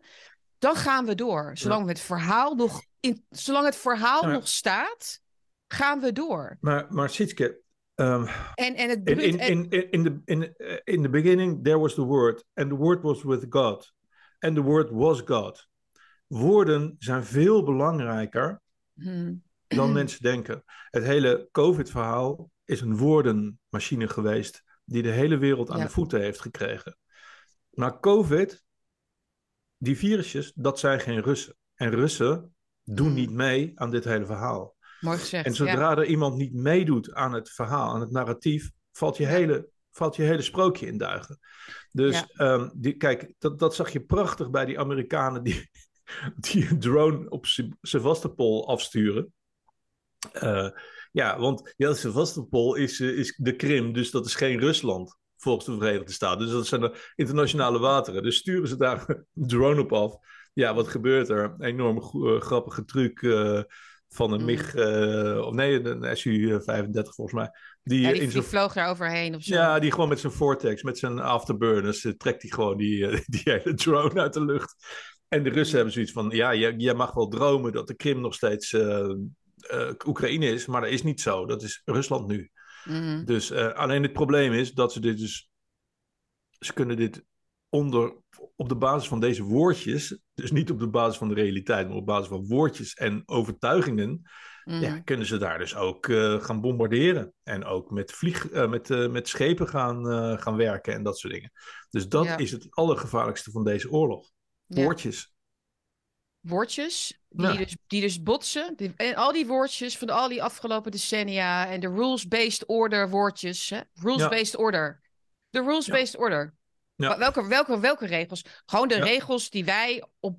dan gaan we door. Zolang, het, verhaal nog in, zolang het verhaal nog staat, gaan we door. Maar, maar Sietske, ehm, En, en het in, in, in, in, the, in, eh, in the beginning there was the word, and the word was with God, and the word was God. Woorden zijn veel belangrijker Hmm. dan mensen denken. Het hele COVID-verhaal is een woordenmachine geweest die de hele wereld aan Ja. de voeten heeft gekregen. Maar COVID, die virusjes, dat zijn geen Russen. En Russen doen Hmm. niet mee aan dit hele verhaal. Mooi gezegd. En ja. zodra er iemand niet meedoet aan het verhaal, aan het narratief, valt je, Ja. hele, valt je hele sprookje in duigen. Dus Ja. ehm, die, kijk, dat, dat zag je prachtig bij die Amerikanen die, die een drone op Se- Sevastopol afsturen. Eh, ja, want ja, Sevastopol is, eh, is de Krim, dus dat is geen Rusland volgens de Verenigde Staten. Dus dat zijn de internationale wateren. Dus sturen ze daar een drone op af. Ja, wat gebeurt er? Een enorme eh, grappige truc eh, van een Mm. MiG, of nee, een SU-35 volgens mij. Die, Ja, die, in die vloog daar overheen of zo. ja, die gewoon met zijn vortex, met zijn afterburners, trekt hij gewoon die, die hele drone uit de lucht. En de Russen hebben zoiets van, ja, jij, jij mag wel dromen dat de Krim nog steeds eh, Oekraïne is, maar dat is niet zo. Dat is Rusland nu. Mhm. Dus eh, alleen het probleem is dat ze dit dus, ze kunnen dit onder, op de basis van deze woordjes, dus niet op de basis van de realiteit, maar op basis van woordjes en overtuigingen, ja, Mhm. kunnen ze daar dus ook eh, gaan bombarderen. En ook met, vlieg, met, met schepen gaan, gaan werken en dat soort dingen. Dus dat Ja. is het allergevaarlijkste van deze oorlog. Ja. Woordjes. Woordjes die, Ja. dus, die dus botsen. Die- en al die woordjes van al die afgelopen decennia en de rules-based order woordjes. Rules-based order. De rules-based order. Ja. Welke, welke, welke regels? Gewoon de regels die wij op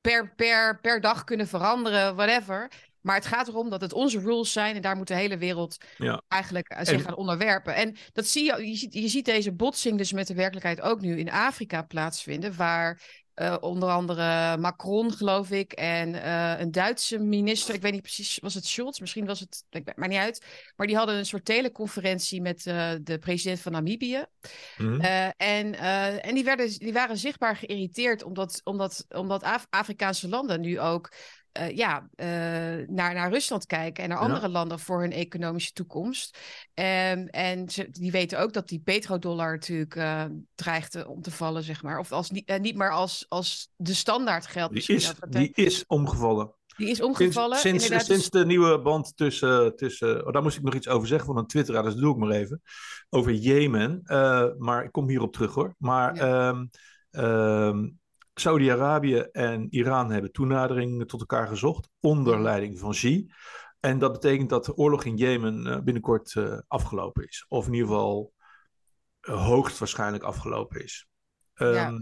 per, per, per dag kunnen veranderen, whatever. Maar het gaat erom dat het onze rules zijn en daar moet de hele wereld Ja. eigenlijk eh, zich En- aan onderwerpen. En dat zie je, je ziet, je ziet deze botsing dus met de werkelijkheid ook nu in Afrika plaatsvinden, waar eh, onder andere Macron, geloof ik, en eh, een Duitse minister, ik weet niet precies, was het Scholz? Misschien was het, ik weet maar niet uit. Maar die hadden een soort teleconferentie met eh, de president van Namibië. Mhm. En en die, werden, die waren zichtbaar geïrriteerd omdat, omdat, omdat Af- Afrikaanse landen nu ook eh, ja, eh, naar, naar Rusland kijken en naar Ja. andere landen voor hun economische toekomst. Ehm, en ze, die weten ook dat die petrodollar natuurlijk eh, dreigt om te vallen, zeg maar. Of als, niet, niet maar als, als de standaard geldt. Die, is, over die is omgevallen. die is omgevallen. sinds, sinds de nieuwe band tussen, tussen... Oh, daar moest ik nog iets over zeggen van een twitteraar, dus dat doe ik maar even. Over Jemen. Maar ik kom hierop terug hoor. Maar ehm, ehm, Saudi-Arabië en Iran hebben toenadering tot elkaar gezocht. Onder Mhm. leiding van Xi. En dat betekent dat de oorlog in Jemen eh, binnenkort eh, afgelopen is. Of in ieder geval eh, hoogstwaarschijnlijk afgelopen is. Ehm, Ja.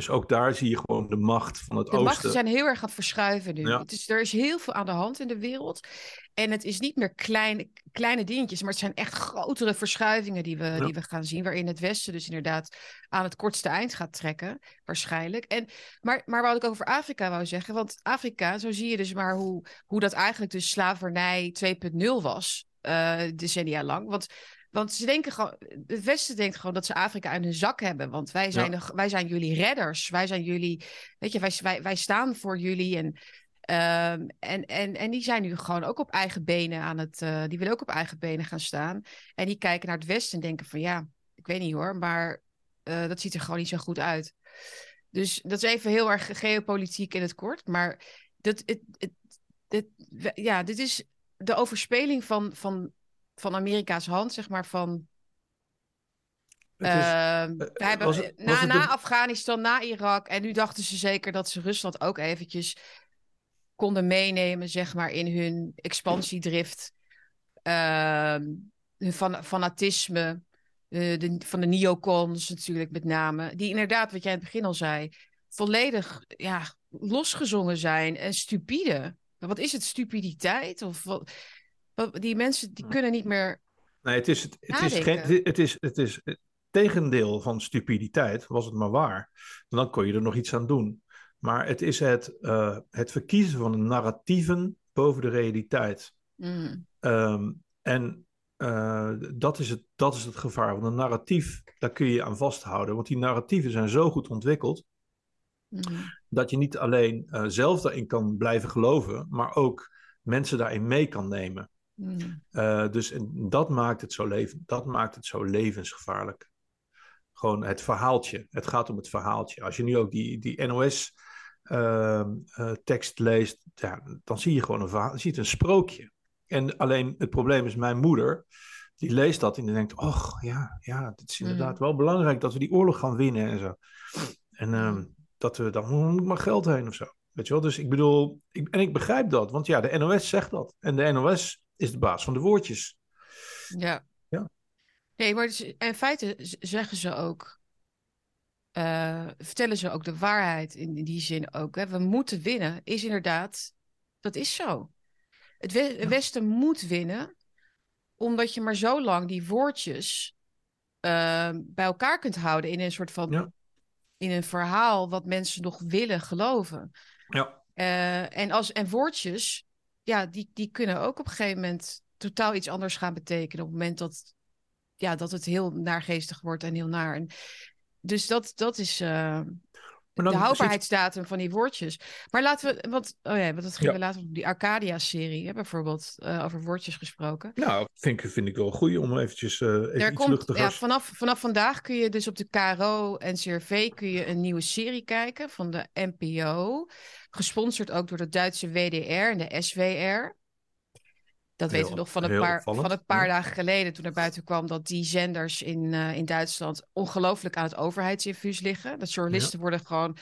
Dus ook daar zie je gewoon de macht van het De oosten. machten zijn heel erg aan het verschuiven nu. Ja. Het is, er is heel veel aan de hand in de wereld. En het is niet meer kleine, kleine dingetjes, maar het zijn echt grotere verschuivingen die we, Ja. die we gaan zien. Waarin het Westen dus inderdaad aan het kortste eind gaat trekken, waarschijnlijk. En, maar, maar wat ik over Afrika wou zeggen, want Afrika, zo zie je dus maar hoe, hoe dat eigenlijk dus slavernij 2.0 was, eh, decennia lang. Want want ze denken gewoon, het Westen denkt gewoon dat ze Afrika in hun zak hebben. Want wij zijn, Ja. de- wij zijn jullie redders. Wij zijn jullie, weet je, wij, wij, wij staan voor jullie. En, ehm, en, en, en die zijn nu gewoon ook op eigen benen aan het, eh, die willen ook op eigen benen gaan staan. En die kijken naar het Westen en denken van ja, ik weet niet hoor, maar eh, dat ziet er gewoon niet zo goed uit. Dus dat is even heel erg geopolitiek in het kort. Maar dat, het, het, het, ja, dit is de overspeling van, van, van Amerika's hand, zeg maar, van is- Ehm, we eh, hebben, was het- na, was Afghanistan, na Irak. En nu dachten ze zeker dat ze Rusland ook eventjes konden meenemen, zeg maar, in hun expansiedrift. Ehm, hun fan- fanatisme. eh, de, van de neocons natuurlijk met name. Die inderdaad, wat jij in het begin al zei, volledig ja, losgezongen zijn en stupide. Wat is het, stupiditeit? Of wat- die mensen die kunnen niet meer... Nee, het is, het, het is, geen, het is, het is het tegendeel van stupiditeit, was het maar waar. Dan kon je er nog iets aan doen. Maar het is het, eh, het verkiezen van narratieven boven de realiteit. Mm, Ehm, en eh, dat, is het, dat is het gevaar. Want een narratief, daar kun je je aan vasthouden. Want die narratieven zijn zo goed ontwikkeld mm, dat je niet alleen eh, zelf daarin kan blijven geloven, maar ook mensen daarin mee kan nemen. Mm. Eh, dus en dat maakt, het zo leven, dat maakt het zo levensgevaarlijk. Gewoon het verhaaltje. Het gaat om het verhaaltje. Als je nu ook die, die NOS-tekst leest, ja, dan zie je gewoon een verhaal. Je ziet een sprookje. En alleen het probleem is, mijn moeder, die leest dat en die denkt: Och ja, ja, het is inderdaad wel belangrijk dat we die oorlog gaan winnen en zo. En ehm, dat we dan moet maar geld heen of zo. Weet je wel? Dus ik bedoel, ik, en ik begrijp dat, want ja, de NOS zegt dat. En de NOS is de baas van de woordjes. Ja. Ja. Nee, maar dus, in feite zeggen ze ook, eh, vertellen ze ook de waarheid in, in die zin ook. Hè? We moeten winnen, is inderdaad, dat is zo. Het we- Ja. Westen moet winnen, omdat je maar zo lang die woordjes eh, bij elkaar kunt houden in een soort van, Ja. in een verhaal wat mensen nog willen geloven. Ja, Eh, en, als, en woordjes, ja, die, die kunnen ook op een gegeven moment totaal iets anders gaan betekenen. Op het moment dat, ja, dat het heel naargeestig wordt en heel naar. En, dus dat, dat is. eh, de houdbaarheidsdatum van die woordjes. Maar laten we, want, oh ja, want dat gingen Ja. we later op die Arcadia-serie, hè, bijvoorbeeld, eh, over woordjes gesproken. Nou, vind ik, vind ik wel goed om eventjes eh even Er iets komt, ja, vanaf, vanaf vandaag kun je dus op de KRO en CRV kun je een nieuwe serie kijken van de NPO. Gesponsord ook door de Duitse WDR en de SWR. Dat weten we nog van een paar, opvallend, van een paar dagen geleden toen er buiten kwam dat die zenders in, eh, in Duitsland ongelooflijk aan het overheidsinfuus liggen. Dat journalisten worden gewoon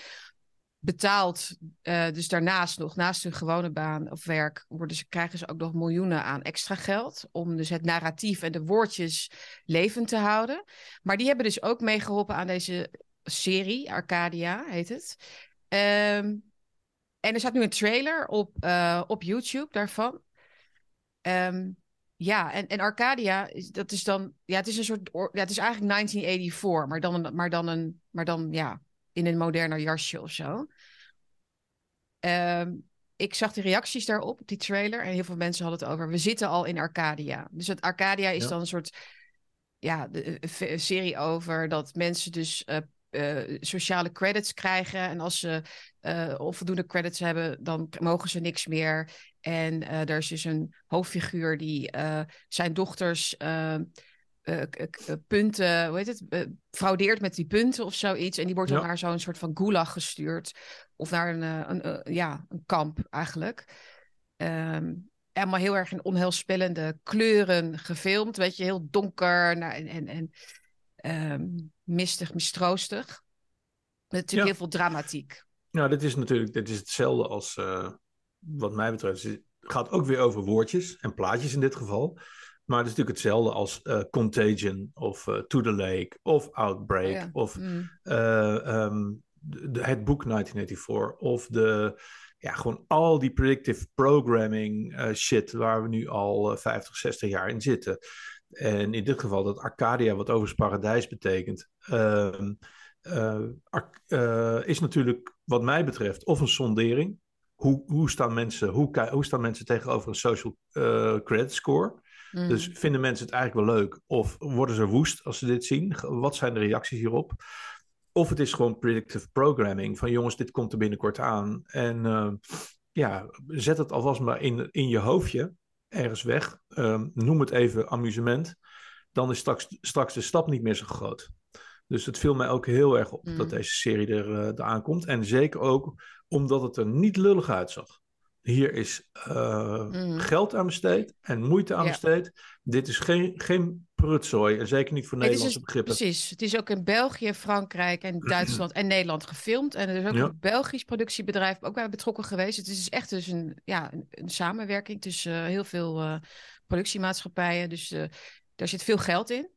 betaald. eh, dus daarnaast nog, naast hun gewone baan of werk, worden ze, krijgen ze ook nog miljoenen aan extra geld. Om dus het narratief en de woordjes levend te houden. Maar die hebben dus ook meegeholpen aan deze serie, Arcadia heet het. Ehm, en er staat nu een trailer op, eh, op YouTube daarvan. Ehm, ja, en, en Arcadia, is, dat is dan, ja, het is een soort, or- ja, het is eigenlijk 1984, maar dan, maar dan een, maar dan, ja, in een moderner jasje of zo. Ehm, ik zag de reacties daarop, op die trailer, en heel veel mensen hadden het over, we zitten al in Arcadia. Dus het Arcadia is Ja. dan een soort, ja, de, serie over dat mensen dus eh, eh, sociale credits krijgen. En als ze eh, onvoldoende credits hebben, dan mogen ze niks meer. En eh er is dus een hoofdfiguur die zijn dochters punten, hoe heet het, fraudeert met die punten of zoiets. En die wordt dan Ja. naar zo'n soort van gulag gestuurd. Of naar een, een, ja, een kamp eigenlijk. Ehm allemaal heel erg in onheilspellende kleuren gefilmd. Weet je, heel donker nou, en, en, en ehm, mistig, mistroostig. Natuurlijk Ja. heel veel dramatiek. Nou, dit is natuurlijk dit is hetzelfde als eh, wat mij betreft. Het gaat ook weer over woordjes en plaatjes in dit geval. Maar het is natuurlijk hetzelfde als eh, Contagion of eh, To the Lake of Outbreak ja. of Mm. eh, ehm, de, het boek 1984 of de, ja, gewoon al die predictive programming shit waar we nu al eh, 50, 60 jaar in zitten. En in dit geval dat Arcadia, wat overigens paradijs betekent, ehm, eh, eh, is natuurlijk wat mij betreft of een sondering. Hoe, hoe, staan, mensen, hoe, hoe staan mensen tegenover een social eh, credit score? Mm. Dus vinden mensen het eigenlijk wel leuk? Of worden ze woest als ze dit zien? Wat zijn de reacties hierop? Of het is gewoon predictive programming. Van jongens, dit komt er binnenkort aan. En eh, ja, zet het alvast maar in, in je hoofdje. Ergens weg. Ehm, noem het even amusement. Dan is straks, straks de stap niet meer zo groot. Dus het viel mij ook heel erg op Mm. dat deze serie er, eh, eraan komt. En zeker ook omdat het er niet lullig uitzag. Hier is eh, Mm. geld aan besteed en moeite aan besteed. Dit is geen, geen prutzooi. En zeker niet voor Het is Nederlandse dus- begrippen. Precies. Het is ook in België, Frankrijk en Duitsland en Nederland gefilmd. En er is ook Ja. een Belgisch productiebedrijf ook bij betrokken geweest. Het is dus echt dus een, ja, een, een samenwerking tussen eh, heel veel eh, productiemaatschappijen. Dus eh, daar zit veel geld in.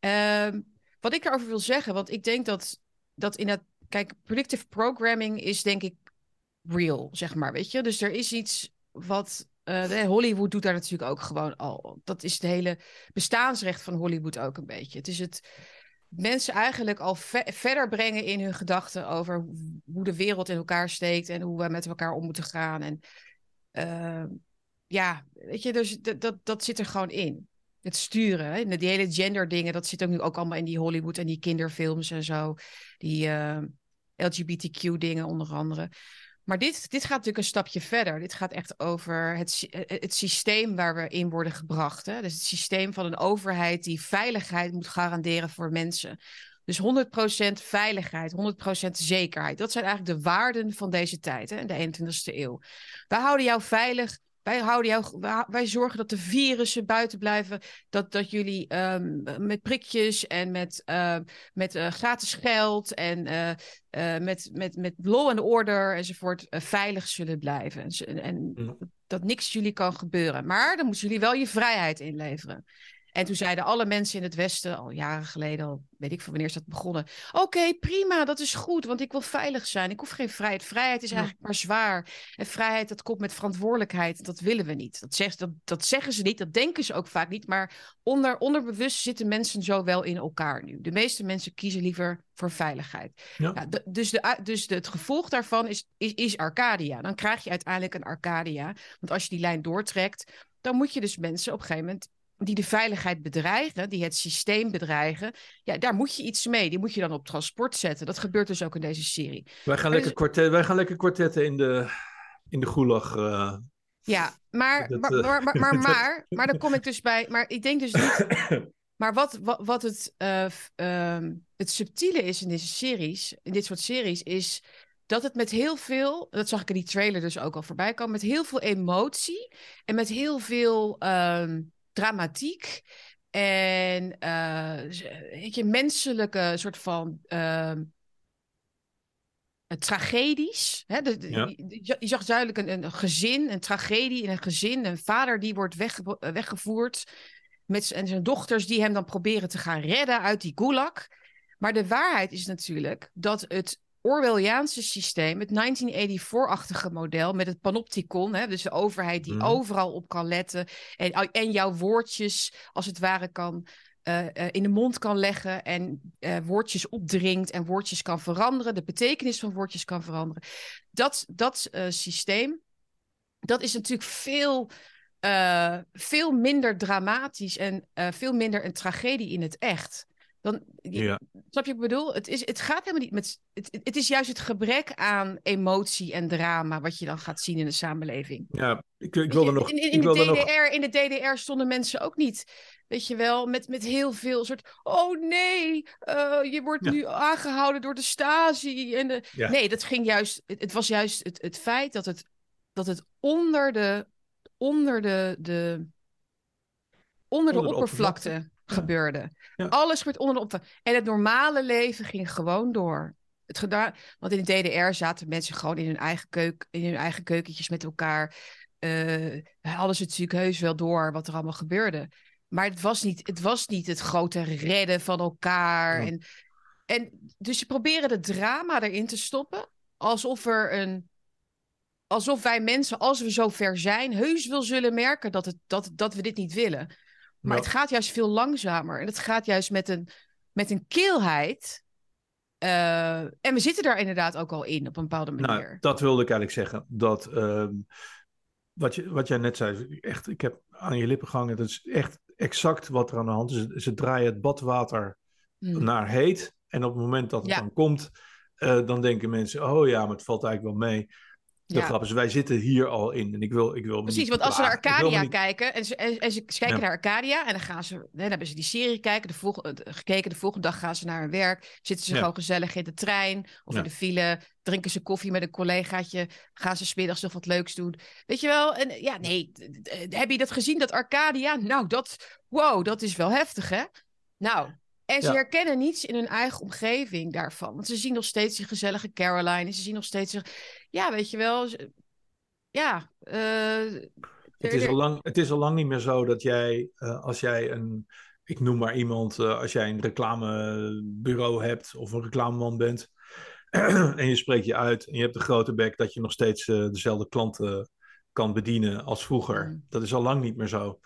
Ehm, wat ik erover wil zeggen, want ik denk dat, dat in dat... Kijk, predictive programming is denk ik real, zeg maar, weet je. Dus er is iets wat... eh, Hollywood doet daar natuurlijk ook gewoon al. Dat is het hele bestaansrecht van Hollywood ook een beetje. Het is het mensen eigenlijk al ve- verder brengen in hun gedachten over hoe de wereld in elkaar steekt en hoe we met elkaar om moeten gaan. En eh, ja, weet je, dus dat, dat, zit er gewoon in. Het sturen, hè? Die hele gender dingen, dat zit ook nu ook allemaal in die Hollywood en die kinderfilms en zo. Die eh, LGBTQ dingen onder andere. Maar dit, dit gaat natuurlijk een stapje verder. Dit gaat echt over het, sy- eh, het systeem waar we in worden gebracht. Hè? Dus het systeem van een overheid die veiligheid moet garanderen voor mensen. Dus 100% veiligheid, 100% zekerheid. Dat zijn eigenlijk de waarden van deze tijd, hè, de 21ste eeuw. Wij houden jou veilig. Wij, houden jou, wij, zorgen dat de virussen buiten blijven. Dat, dat jullie ehm, met prikjes en met, ehm, met eh, gratis geld en eh, eh, met, met, met law and order enzovoort veilig zullen blijven. En, en Ja. dat niks jullie kan gebeuren. Maar dan moeten jullie wel je vrijheid inleveren. En toen zeiden alle mensen in het Westen, al jaren geleden, al weet ik van wanneer is dat begonnen. Oké, prima, dat is goed, want ik wil veilig zijn. Ik hoef geen vrijheid. Vrijheid is eigenlijk maar zwaar. En vrijheid, dat komt met verantwoordelijkheid. Dat willen we niet. Dat, zegt, dat, dat zeggen ze niet, dat denken ze ook vaak niet. Maar onder, onderbewust zitten mensen zo wel in elkaar nu. De meeste mensen kiezen liever voor veiligheid. Ja. Ja, de- dus de, dus de, het gevolg daarvan is, is, is Arcadia. Dan krijg je uiteindelijk een Arcadia. Want als je die lijn doortrekt, dan moet je dus mensen op een gegeven moment die de veiligheid bedreigen, die het systeem bedreigen, ja, daar moet je iets mee. Die moet je dan op transport zetten. Dat gebeurt dus ook in deze serie. Wij gaan, lekker, kwartet, wij gaan lekker kwartetten in de, in de gulag. Uh, ja, maar, maar, maar, maar, maar, maar, maar, dan kom ik dus bij. Maar ik denk dus niet. Maar wat, wat, wat het, uh, uh, het subtiele is in deze series, in dit soort series, is dat het met heel veel, dat zag ik in die trailer dus ook al voorbij komen, met heel veel emotie en met heel veel uh, dramatiek en uh, weet je, menselijke soort van uh, tragedies. Hè? De, ja. je, je, zag duidelijk een, een, gezin, een tragedie in een gezin, een vader die wordt wegge weggevoerd met en zijn dochters die hem dan proberen te gaan redden uit die gulag. Maar de waarheid is natuurlijk dat het Orwelliaanse systeem, het 1984-achtige model met het panopticon, hè, dus de overheid die mm. overal op kan letten en, en jouw woordjes als het ware kan uh, uh, in de mond kan leggen en uh, woordjes opdringt en woordjes kan veranderen, de betekenis van woordjes kan veranderen. Dat, dat systeem, dat is natuurlijk veel veel minder dramatisch en veel minder een tragedie in het echt. Dan, ja. Snap je wat ik bedoel? Het, is, het gaat helemaal niet met. Het, het is juist het gebrek aan emotie en drama wat je dan gaat zien in de samenleving. Ja, ik, ik wilde nog. In, in, in, de DDR, nog... in de DDR stonden mensen ook niet. Weet je wel, met, met heel veel soort. Oh nee, uh, je wordt ja. nu aangehouden door de Stasi. En de... Ja. Nee, dat ging juist. Het, het was juist het, het feit dat het, dat het onder de onder de, de, onder de, onder de oppervlakte, oppervlakte. Gebeurde. Ja. Alles werd onder de oppervlakte. En het normale leven ging gewoon door. Het gedaan, want in de DDR zaten mensen gewoon in hun eigen, keuk, in hun eigen keukentjes met elkaar. Uh, hadden ze natuurlijk heus wel door wat er allemaal gebeurde. Maar het was niet het, was niet het grote redden van elkaar. Ja. En, en dus ze proberen de drama erin te stoppen. Alsof er een alsof wij mensen, als we zo ver zijn, heus wel zullen merken dat, het, dat, dat we dit niet willen. Maar het gaat juist veel langzamer. En het gaat juist met een, met een keelheid. Uh, en we zitten daar inderdaad ook al in op een bepaalde nou, manier. Nou, dat wilde ik eigenlijk zeggen. Dat uh, wat, je, wat jij net zei, echt, ik heb aan je lippen gehangen. Dat is echt exact wat er aan de hand is. Ze draaien het badwater mm. naar heet. En op het moment dat het ja. dan komt, uh, dan denken mensen: oh ja, maar het valt eigenlijk wel mee. De ja. grap is, wij zitten hier al in. En ik wil, ik wil Precies, want als ze naar Arcadia niet... kijken en ze, en, en ze kijken ja. naar Arcadia en dan gaan ze, dan hebben ze die serie kijken, de volgende, gekeken, de volgende dag gaan ze naar hun werk, zitten ze ja. gewoon gezellig in de trein of in de file, drinken ze koffie met een collegaatje, gaan ze smiddags nog wat leuks doen. Weet je wel? En ja, nee, heb je dat gezien, dat Arcadia? Nou, dat, wow, dat is wel heftig, hè? Nou, en ze ja. herkennen niets in hun eigen omgeving daarvan. Want ze zien nog steeds die gezellige Caroline. Ze zien nog steeds... Ja, weet je wel... Ja... Uh, het, is al lang, het is al lang niet meer zo dat jij... Uh, als jij een... Ik noem maar iemand... Uh, als jij een reclamebureau hebt... Of een reclameman bent... en je spreekt je uit... En je hebt een grote bek... Dat je nog steeds dezelfde klanten kan bedienen als vroeger. Mm. Dat is al lang niet meer zo.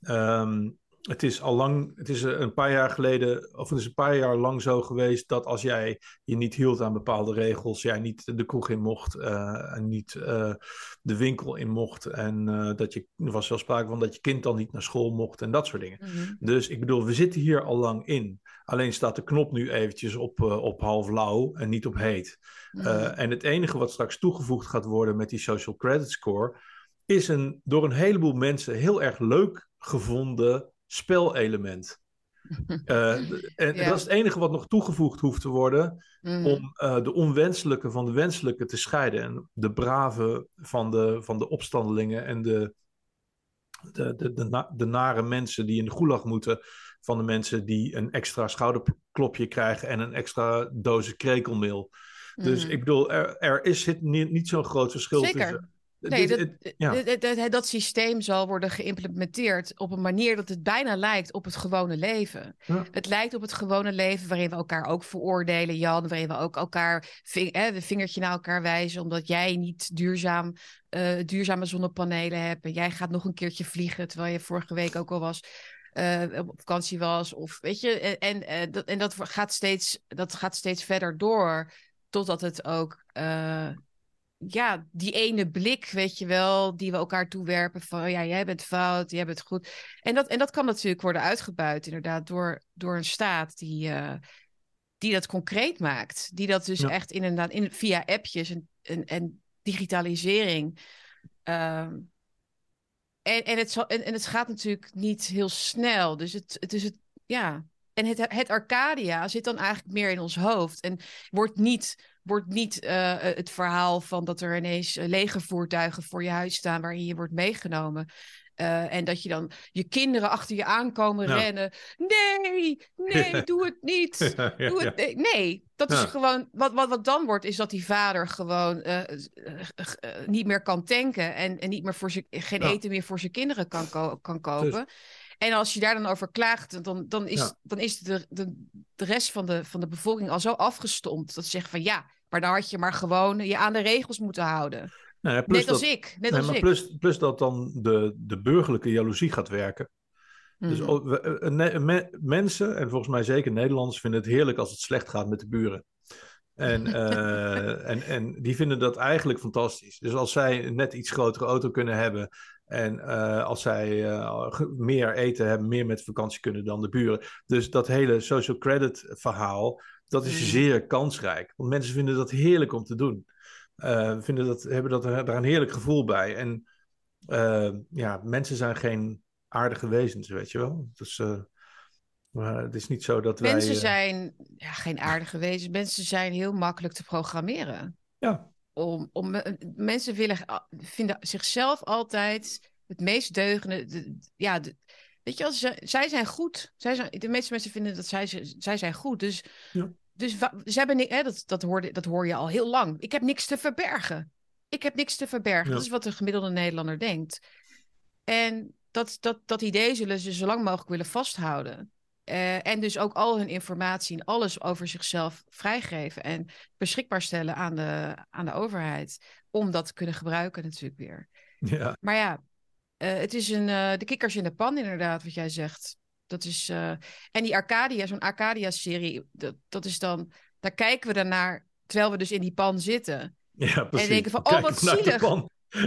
Um, het is al lang, het is een paar jaar geleden, of het is een paar jaar lang zo geweest dat als jij je niet hield aan bepaalde regels, jij niet de kroeg in mocht uh, en niet uh, de winkel in mocht en uh, dat je, er was wel sprake van dat je kind dan niet naar school mocht en dat soort dingen. Mm -hmm. Dus ik bedoel, we zitten hier al lang in. Alleen staat de knop nu eventjes op, op half lauw en niet op heet. Mm -hmm. en het enige wat straks toegevoegd gaat worden met die social credit score, is een door een heleboel mensen heel erg leuk gevonden spelelement. Uh, en ja. dat is het enige wat nog toegevoegd hoeft te worden mm. om uh, de onwenselijke van de wenselijke te scheiden. En de brave van de, van de opstandelingen en de, de, de, de, na, de nare mensen die in de gulag moeten, van de mensen die een extra schouderklopje krijgen en een extra doos krekelmeel. Mm. Dus ik bedoel, er, er is niet, niet zo'n groot verschil Zeker. tussen Nee, dat, ja. dat, dat, systeem zal worden geïmplementeerd op een manier dat het bijna lijkt op het gewone leven. Ja. Het lijkt op het gewone leven waarin we elkaar ook veroordelen, Jan, waarin we ook elkaar ving, hè, de vingertje naar elkaar wijzen omdat jij niet duurzaam, uh, duurzame zonnepanelen hebt en jij gaat nog een keertje vliegen terwijl je vorige week ook al was. Uh, op vakantie was. Of weet je, en, en, dat, en dat, gaat steeds, dat gaat steeds verder door. Totdat het ook uh, ja, die ene blik, weet je wel, die we elkaar toewerpen van ja, jij bent fout, jij bent goed. En dat, en dat kan natuurlijk worden uitgebuit, inderdaad, door, door een staat die, uh, die dat concreet maakt. Die dat dus echt inderdaad in, via appjes en, en, en digitalisering. Uh, en, en, het, en, en het gaat natuurlijk niet heel snel. Dus het, het is het, ja. En het, het Arcadia zit dan eigenlijk meer in ons hoofd. En wordt niet wordt niet uh, het verhaal van dat er ineens legervoertuigen voor je huis staan waarin je wordt meegenomen. Uh, en dat je dan je kinderen achter je aankomen rennen. Nee, nee, doe het niet. Doe het, nee. nee, dat is gewoon. Wat, wat, wat dan wordt, is dat die vader gewoon uh, niet meer kan tanken. En, en niet meer voor geen eten meer voor zijn kinderen kan, ko kan kopen. En als je daar dan over klaagt, dan, dan is, dan is de, de, de rest van de, van de bevolking al zo afgestompt. Dat ze zeggen van ja, maar dan had je maar gewoon je aan de regels moeten houden. Nou net als ik. Net als ik. Plus, plus dat dan de, de burgerlijke jaloezie gaat werken. Dus mhm. eh, mensen, en volgens mij zeker Nederlanders, vinden het heerlijk als het slecht gaat met de buren. En, uh, en, en die vinden dat eigenlijk fantastisch. Dus als zij een net iets grotere auto kunnen hebben. En uh, als zij uh, meer eten hebben, meer met vakantie kunnen dan de buren. Dus dat hele social credit verhaal, dat is mm. zeer kansrijk. Want mensen vinden dat heerlijk om te doen. Uh, vinden dat, hebben dat, daar een heerlijk gevoel bij. En ja, mensen zijn geen aardige wezens, weet je wel. Dus maar het is niet zo dat wij... Mensen zijn ja, geen aardige wezens. Mensen zijn heel makkelijk te programmeren. Ja. Om, om, mensen willen, vinden zichzelf altijd het meest deugende. De, ja, de, weet je wel, zij, zij zijn goed. Zij zijn, de meeste mensen vinden dat zij, zij zijn goed. Dus, ja. dus ze hebben, hè, dat, dat, hoor, dat hoor je al heel lang. Ik heb niks te verbergen. Ik heb niks te verbergen. Dat is wat de gemiddelde Nederlander denkt. En dat, dat, dat idee zullen ze zo lang mogelijk willen vasthouden. Uh, en dus ook al hun informatie en alles over zichzelf vrijgeven en beschikbaar stellen aan de, aan de overheid. Om dat te kunnen gebruiken natuurlijk weer. Ja. Maar ja, het is een, uh, de kikkers in de pan inderdaad, wat jij zegt. Dat is, en die Arcadia, zo'n Arcadia-serie, dat, dat is dan, daar kijken we dan naar, terwijl we dus in die pan zitten. Ja, precies. En denken van, oh wat zielig.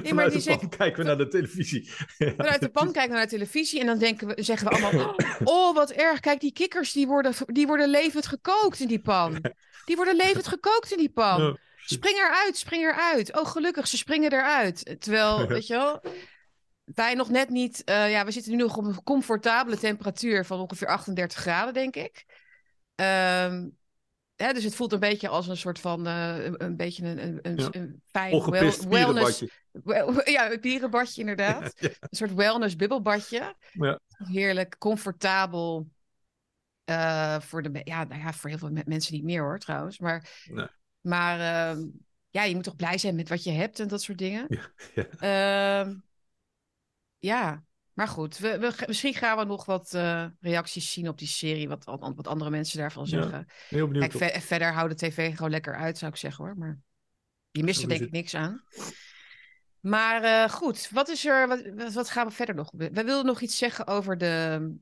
Nee, maar die de pan kijken we naar de televisie. Vanuit de pan kijken we naar de televisie en dan denken we, zeggen we allemaal... Oh, wat erg. Kijk, die kikkers die worden, die worden levend gekookt in die pan. Die worden levend gekookt in die pan. Spring eruit, spring eruit. Oh, gelukkig, ze springen eruit. Terwijl, weet je wel... Wij nog net niet... Uh, ja, we zitten nu nog op een comfortabele temperatuur van ongeveer 38 graden, denk ik. Um, Hè, dus het voelt een beetje als een soort van uh, een, een, beetje een, een, een, ja. een fijn wel, wellness. ja, een bierenbadje inderdaad. Een soort wellness bubbelbadje. Ja. Heerlijk, comfortabel. Uh, voor, de, ja, nou ja, voor heel veel mensen niet meer hoor trouwens. Maar, nee. maar uh, ja, je moet toch blij zijn met wat je hebt en dat soort dingen. Ja. ja. Uh, ja. Maar goed, we, we, misschien gaan we nog wat uh, reacties zien op die serie, wat, wat andere mensen daarvan zeggen. Ja, heel benieuwd. Kijk, verder houdt de tv gewoon lekker uit, zou ik zeggen hoor. Maar je mist er denk ik niks aan. Maar uh, goed, wat is er, wat, wat, gaan we verder nog? We wilden nog iets zeggen over de,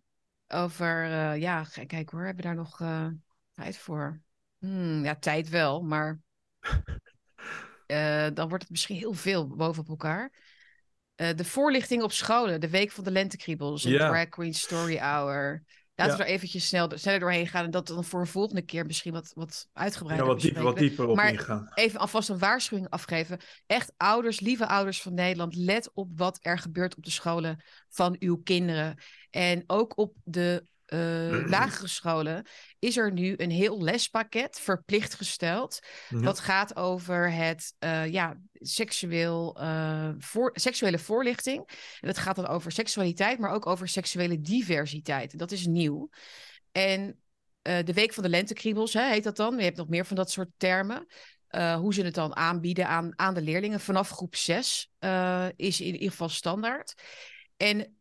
over, uh, ja, kijk hoor, hebben we daar nog tijd voor? Hmm, ja, tijd wel, maar dan wordt het misschien heel veel bovenop elkaar. Uh, de voorlichting op scholen, de week van de lentekriebels, en ja. Drag Queen Story Hour. Laten we er eventjes snel, sneller doorheen gaan en dat dan voor een volgende keer misschien wat, wat uitgebreider ja, wat dieper, wat dieper op maar ingaan. even alvast een waarschuwing afgeven. Echt ouders, lieve ouders van Nederland, let op wat er gebeurt op de scholen van uw kinderen. En ook op de uh, lagere scholen is er nu een heel lespakket verplicht gesteld. Ja. Dat gaat over het uh, ja, seksueel, uh, voor, seksuele voorlichting. En dat gaat dan over seksualiteit, maar ook over seksuele diversiteit. En dat is nieuw. En de Week van de Lentekriebels hè, heet dat dan. Je hebt nog meer van dat soort termen. hoe ze het dan aanbieden aan, aan de leerlingen vanaf groep 6 is in ieder geval standaard. En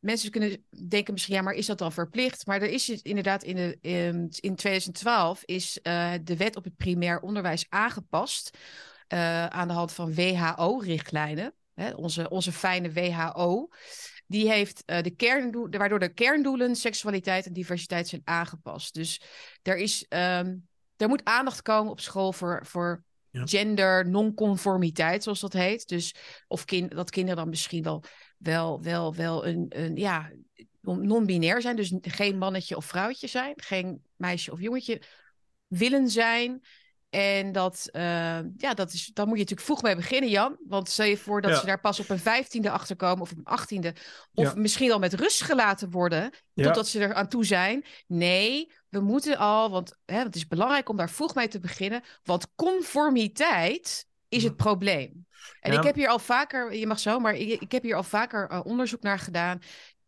mensen kunnen denken misschien, ja, maar is dat dan verplicht? Maar er is inderdaad in, de, in, in 2012 is uh, de wet op het primair onderwijs aangepast uh, aan de hand van WHO-richtlijnen. Onze, onze fijne WHO. Die heeft uh, de kerndoel, waardoor de kerndoelen seksualiteit en diversiteit zijn aangepast. Dus er, is, um, er moet aandacht komen op school voor, voor gender nonconformiteit, zoals dat heet. Dus of kind, dat kinderen dan misschien wel, wel, wel, wel een, een ja, non-binair zijn. Dus geen mannetje of vrouwtje zijn. Geen meisje of jongetje willen zijn. En dat, uh, ja, dat is, dan moet je natuurlijk vroeg mee beginnen, Jan. Want stel je voor dat ze daar pas op een vijftiende achterkomen of op een achttiende. Of misschien al met rust gelaten worden, totdat ze er aan toe zijn. Nee, we moeten al, want hè, het is belangrijk om daar vroeg mee te beginnen. Want conformiteit is het probleem. En ik heb hier al vaker, je mag zo, maar ik, ik heb hier al vaker uh, onderzoek naar gedaan.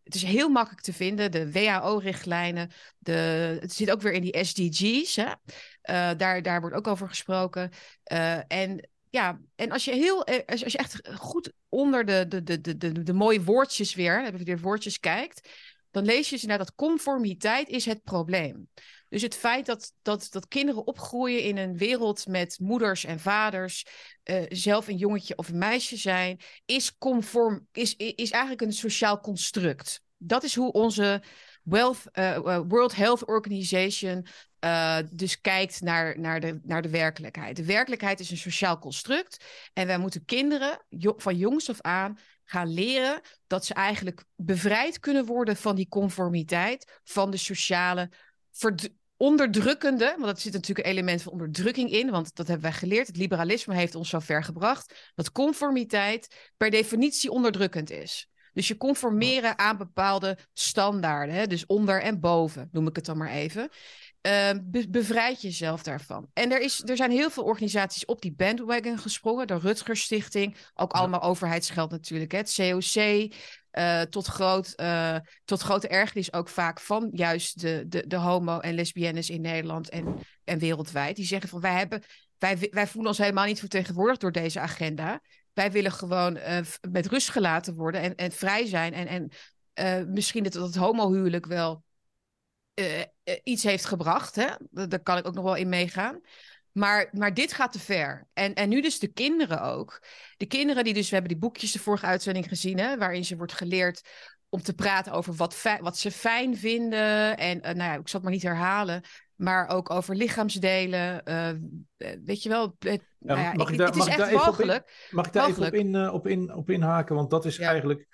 Het is heel makkelijk te vinden, de WHO-richtlijnen. Het zit ook weer in die SDG's. Hè? Uh, daar, daar wordt ook over gesproken. Uh, en ja, en als je heel, als je echt goed onder de, de, de, de, de, de mooie woordjes weer, hebben we weer woordjes kijkt, dan lees je ze naar dat conformiteit is het probleem. Dus het feit dat, dat, dat kinderen opgroeien in een wereld met moeders en vaders, uh, zelf een jongetje of een meisje zijn, is, conform, is, is eigenlijk een sociaal construct. Dat is hoe onze Wealth, uh, World Health Organization dus kijkt naar, naar, de, naar de werkelijkheid. De werkelijkheid is een sociaal construct. En wij moeten kinderen van jongs af aan gaan leren dat ze eigenlijk bevrijd kunnen worden van die conformiteit, van de sociale onderdrukkende, want dat zit natuurlijk een element van onderdrukking in, want dat hebben wij geleerd. Het liberalisme heeft ons zo ver gebracht dat conformiteit per definitie onderdrukkend is. Dus je conformeren aan bepaalde standaarden, hè? dus onder en boven, noem ik het dan maar even. Uh, bevrijd jezelf daarvan. En er, is, er zijn heel veel organisaties op die bandwagon gesprongen. De Rutgers Stichting, ook allemaal overheidsgeld natuurlijk. Hè? Het COC, uh, tot, groot, uh, tot grote ergernis ook vaak van juist de, de, de homo- en lesbiennes in Nederland en, en wereldwijd. Die zeggen van wij, hebben, wij, wij voelen ons helemaal niet vertegenwoordigd door deze agenda. Wij willen gewoon uh, met rust gelaten worden en, en vrij zijn. En, en misschien dat het homohuwelijk wel iets heeft gebracht. Hè? Daar kan ik ook nog wel in meegaan. Maar, maar dit gaat te ver. En, en nu dus de kinderen ook. De kinderen die dus, we hebben die boekjes de vorige uitzending gezien, hè, waarin ze wordt geleerd om te praten over wat, wat ze fijn vinden. En uh, nou ja, ik zal het maar niet herhalen. Maar ook over lichaamsdelen. Uh, weet je wel. Het, ja, nou ja, mag ik daar, het is echt walgelijk. In, mag ik daar even op, in, uh, op, in, op inhaken? Want dat is ja. eigenlijk...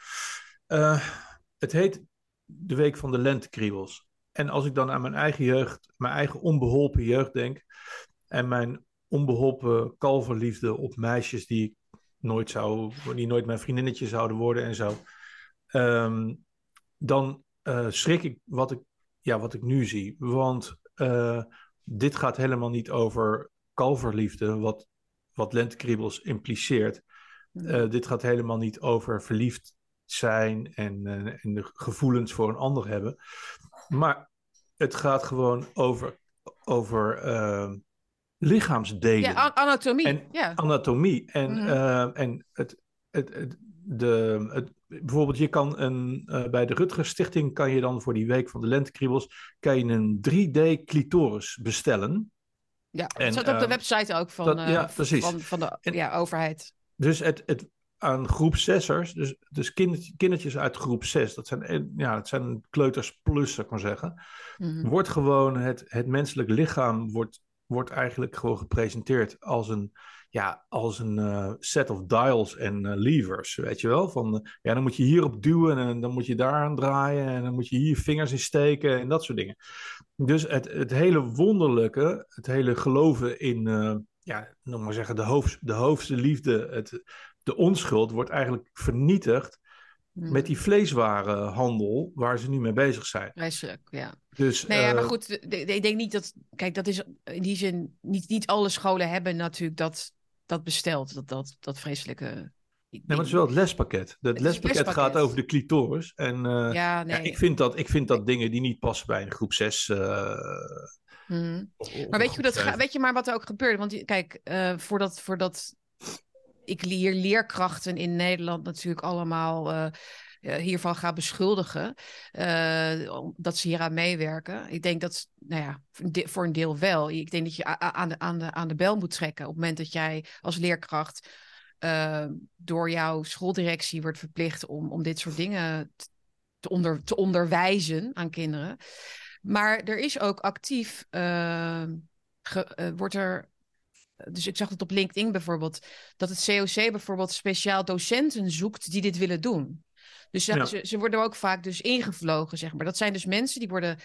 het heet de Week van de Lentekriebels. En als ik dan aan mijn eigen jeugd, mijn eigen onbeholpen jeugd denk, en mijn onbeholpen kalverliefde op meisjes die ik nooit zou, die nooit mijn vriendinnetje zouden worden en zo. Um, dan uh, schrik ik wat ik, ja, wat ik nu zie. Want uh, dit gaat helemaal niet over kalverliefde, wat, wat Lentekriebels impliceert. Uh, dit gaat helemaal niet over verliefd zijn en, en de gevoelens voor een ander hebben. Maar het gaat gewoon over, over ehm, lichaamsdelen. Ja, anatomie. En ja. anatomie. En, mm -hmm. en het, het, het, de, het, bijvoorbeeld, je kan een, uh, bij de Rutgers Stichting kan je dan voor die week van de lentekriebels, kan je een 3D clitoris bestellen. Ja, dat staat op de uh, website ook van, dat, ja, uh, van, van de en, ja, overheid. Dus het, het, aan groep zessers, dus, dus kindertjes, kindertjes uit groep 6, dat zijn, ja, dat zijn kleuters plus, zou ik maar zeggen, mm -hmm. wordt gewoon het, het menselijk lichaam wordt wordt eigenlijk gewoon gepresenteerd als een, ja, als een uh, set of dials en uh, levers, weet je wel? Van, uh, ja, dan moet je hierop duwen en dan moet je daar aan draaien en dan moet je hier vingers in steken en dat soort dingen. Dus het, het hele wonderlijke, het hele geloven in, ja, noem maar zeggen, de, hoofd, de hoofdste liefde, het, de onschuld wordt eigenlijk vernietigd Hmm. Met die vleeswarenhandel waar ze nu mee bezig zijn. Vreselijk, ja. Dus, nee, ja, maar uh, goed, ik denk niet dat. Kijk, dat is in die zin. Niet, niet alle scholen hebben natuurlijk dat, dat besteld. Dat, dat, dat vreselijke. Nee, maar het is wel het lespakket. Het, het lespakket, lespakket, gaat over de clitoris. En uh, ja, nee. ja, ik, vind dat, ik vind dat dingen die niet passen bij een groep 6. Uh, hmm. Maar weet je, hoe dat weet je maar wat er ook gebeurt? Want kijk, uh, voordat, voordat ik leer leerkrachten in Nederland natuurlijk allemaal uh, hiervan ga beschuldigen. Uh, dat ze hieraan meewerken. Ik denk dat, nou ja, voor een deel wel. Ik denk dat je aan de, aan de, aan de bel moet trekken. Op het moment dat jij als leerkracht uh, door jouw schooldirectie wordt verplicht om, om dit soort dingen te, onder, te onderwijzen aan kinderen. Maar er is ook actief, wordt er dus ik zag het op LinkedIn bijvoorbeeld, dat het COC bijvoorbeeld speciaal docenten zoekt die dit willen doen. Dus ze, Ja. ze, ze worden ook vaak dus ingevlogen, zeg maar. Dat zijn dus mensen die worden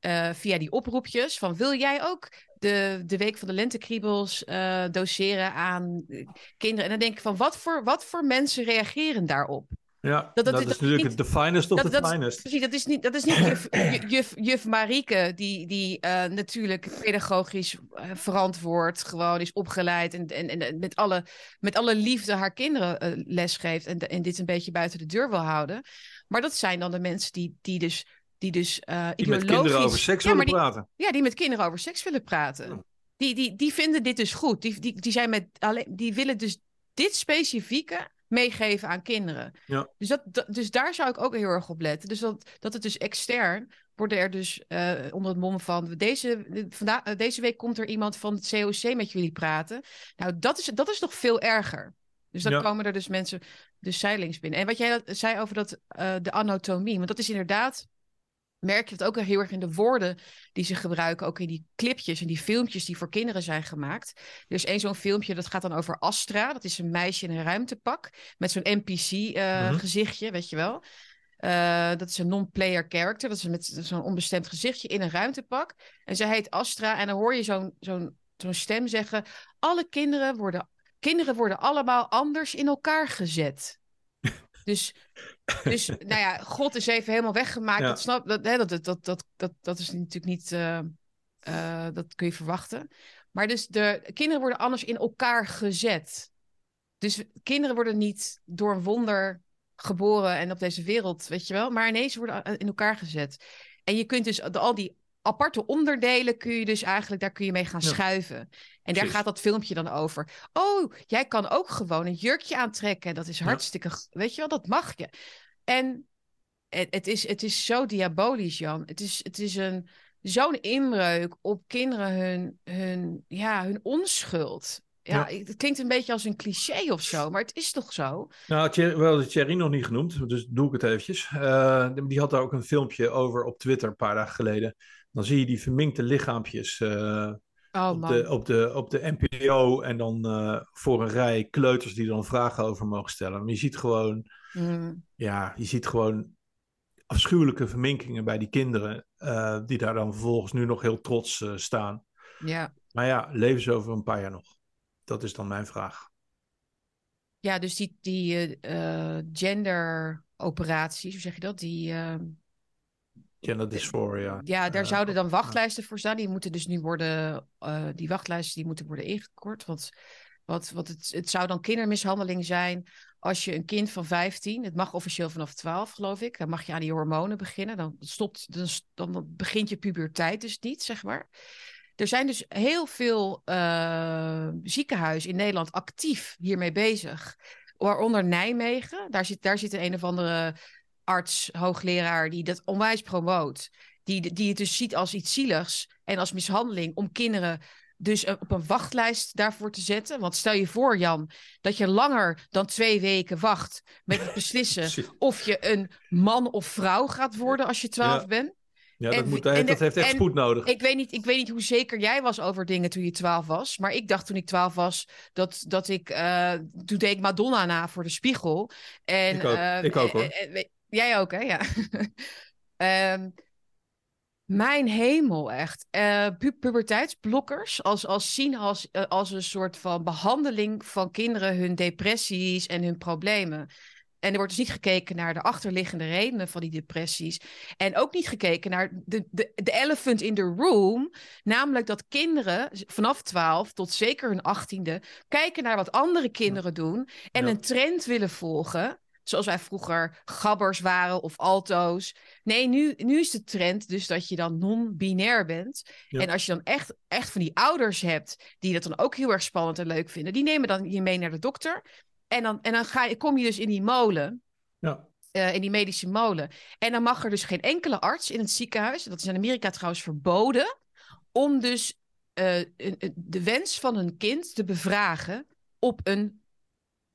eh, via die oproepjes van wil jij ook de, de week van de lentekriebels eh, doseren aan eh, kinderen? En dan denk ik van wat voor, wat voor mensen reageren daarop? Ja, Dat- dat, dat- is dat natuurlijk de finest of the dat- finest. Precies, dat is niet, dat is niet juf, ju- juf, juf Marieke, die, die eh, natuurlijk pedagogisch eh, verantwoord gewoon is opgeleid en, en, en met, alle, met alle liefde haar kinderen eh, les geeft en, en dit een beetje buiten de deur wil houden. Maar dat zijn dan de mensen die, die dus, die dus eh Die met ideologisch... kinderen over seks ja, willen die, praten. ja, die met kinderen over seks willen praten. Die, die, die vinden dit dus goed. Die, die, die, zijn met alleen, die willen dus dit specifieke meegeven aan kinderen. Ja. Dus, dat, dus daar zou ik ook heel erg op letten. Dus dat, dat het dus extern worden er dus eh, onder het mom van deze, vanda- eh, deze week komt er iemand van het COC met jullie praten. Nou, dat is, dat is nog veel erger. Dus dan Ja. komen er dus mensen dus zijlings binnen. En wat jij zei over dat, eh, de anatomie, want dat is inderdaad merk je het ook heel erg in de woorden die ze gebruiken, ook in die clipjes en die filmpjes die voor kinderen zijn gemaakt. Er is één zo'n filmpje dat gaat dan over Astra. Dat is een meisje in een ruimtepak met zo'n Mhm. NPC-gezichtje, weet je wel. Eh, dat is een non-player character. Dat is met zo'n onbestemd gezichtje in een ruimtepak. En zij heet Astra. En dan hoor je zo'n zo'n zo'n stem zeggen: Alle kinderen worden, kinderen worden allemaal anders in elkaar gezet. Dus, dus, nou ja, God is even helemaal weggemaakt. Ja. Dat, snap, dat, hè, dat, dat, dat, dat, dat, is natuurlijk niet. eh, eh, dat kun je verwachten. Maar dus de kinderen worden anders in elkaar gezet. Dus kinderen worden niet door een wonder geboren en op deze wereld, weet je wel. Maar ineens worden in elkaar gezet. En je kunt dus de, al die aparte onderdelen kun je dus eigenlijk, daar kun je mee gaan Ja. schuiven. En daar gaat dat filmpje dan over. Oh, jij kan ook gewoon een jurkje aantrekken. Dat is Ja. hartstikke, weet je wel, dat mag je. En het, het, is, het is zo diabolisch, Jan. Het is, het is een, zo'n inbreuk op kinderen hun, hun, ja, hun onschuld. Ja, Ja. het klinkt een beetje als een cliché of zo, maar het is toch zo? Nou, Thierry- we hadden Thierry nog niet genoemd, dus doe ik het eventjes. Eh, die had daar ook een filmpje over op Twitter een paar dagen geleden. Dan zie je die verminkte lichaampjes eh, Oh op, de, op, de, op de NPO en dan eh, voor een rij kleuters die dan vragen over mogen stellen. Maar je ziet gewoon, Mm. ja, je ziet gewoon afschuwelijke verminkingen bij die kinderen, eh, die daar dan vervolgens nu nog heel trots staan. Ja. Maar ja, leven ze over een paar jaar nog? Dat is dan mijn vraag. ja, dus die, die eh, genderoperaties, hoe zeg je dat? Die, eh, Gender dysphoria. ja, daar Eh, zouden dan wachtlijsten voor staan. Die moeten dus nu worden, eh, die wachtlijsten die moeten worden ingekort. Want wat, wat het, het zou dan kindermishandeling zijn als je een kind van 15, het mag officieel vanaf 12 geloof ik, dan mag je aan die hormonen beginnen. Dan, stopt, dan, dan begint je puberteit dus niet, zeg maar. Er zijn dus heel veel eh, ziekenhuizen in Nederland actief hiermee bezig. Waaronder Nijmegen. Daar zit, daar zit een, een of andere arts, hoogleraar, die dat onwijs promoot. Die, die het dus ziet als iets zieligs en als mishandeling om kinderen dus eh, op een wachtlijst daarvoor te zetten. Want stel je voor, Jan, dat je langer dan twee weken wacht met het beslissen of je een man of vrouw gaat worden als je twaalf Ja. bent. Ja, dat, moet, en dat heeft echt spoed nodig. Ik weet, niet, ik weet niet hoe zeker jij was over dingen toen je twaalf was. Maar ik dacht toen ik twaalf was dat, dat ik. eh, toen deed ik Madonna na voor de spiegel. En, Ik ook. eh, Ik ook, hoor. eh, eh, we- jij ook, hè? Ja. Ehm, mijn hemel, echt. Pu- puberteitsblokkers als, als zien als, eh, als een soort van behandeling van kinderen, hun depressies en hun problemen. En er wordt dus niet gekeken naar de achterliggende redenen van die depressies. En ook niet gekeken naar de, de, de elephant in the room. Namelijk dat kinderen vanaf 12 tot zeker hun achttiende kijken naar wat andere kinderen doen. En Ja. een trend willen volgen. Zoals wij vroeger gabbers waren of alto's. Nee, nu, nu is de trend dus dat je dan non-binair bent. Ja. En als je dan echt, echt van die ouders hebt die dat dan ook heel erg spannend en leuk vinden, die nemen dan je mee naar de dokter. En dan, en dan ga je, kom je dus in die molen, Ja. eh, in die medische molen. En dan mag er dus geen enkele arts in het ziekenhuis, dat is in Amerika trouwens verboden, om dus eh, de wens van een kind te bevragen op een,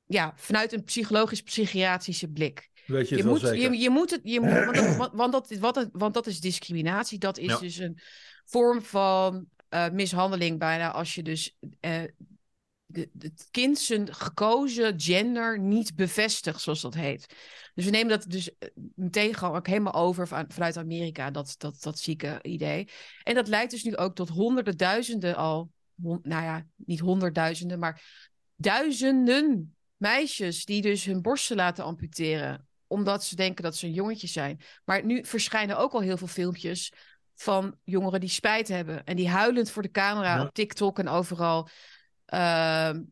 ja, vanuit een psychologisch-psychiatrische blik. Weet je Je het wel moet, zeker? je, je moet het, je moet, want, dat, want, dat, wat het- want dat is discriminatie. Dat is Ja. dus een vorm van eh, mishandeling bijna als je dus eh, de, het kind zijn gekozen gender niet bevestigt, zoals dat heet. Dus we nemen dat dus eh, meteen gewoon ook helemaal over van, vanuit Amerika, dat, dat, dat zieke idee. En dat leidt dus nu ook tot honderden duizenden al, nou ja, niet honderdduizenden, maar duizenden meisjes die dus hun borsten laten amputeren, omdat ze denken dat ze een jongetje zijn. Maar nu verschijnen ook al heel veel filmpjes van jongeren die spijt hebben en die huilend voor de camera op TikTok en overal Ehm,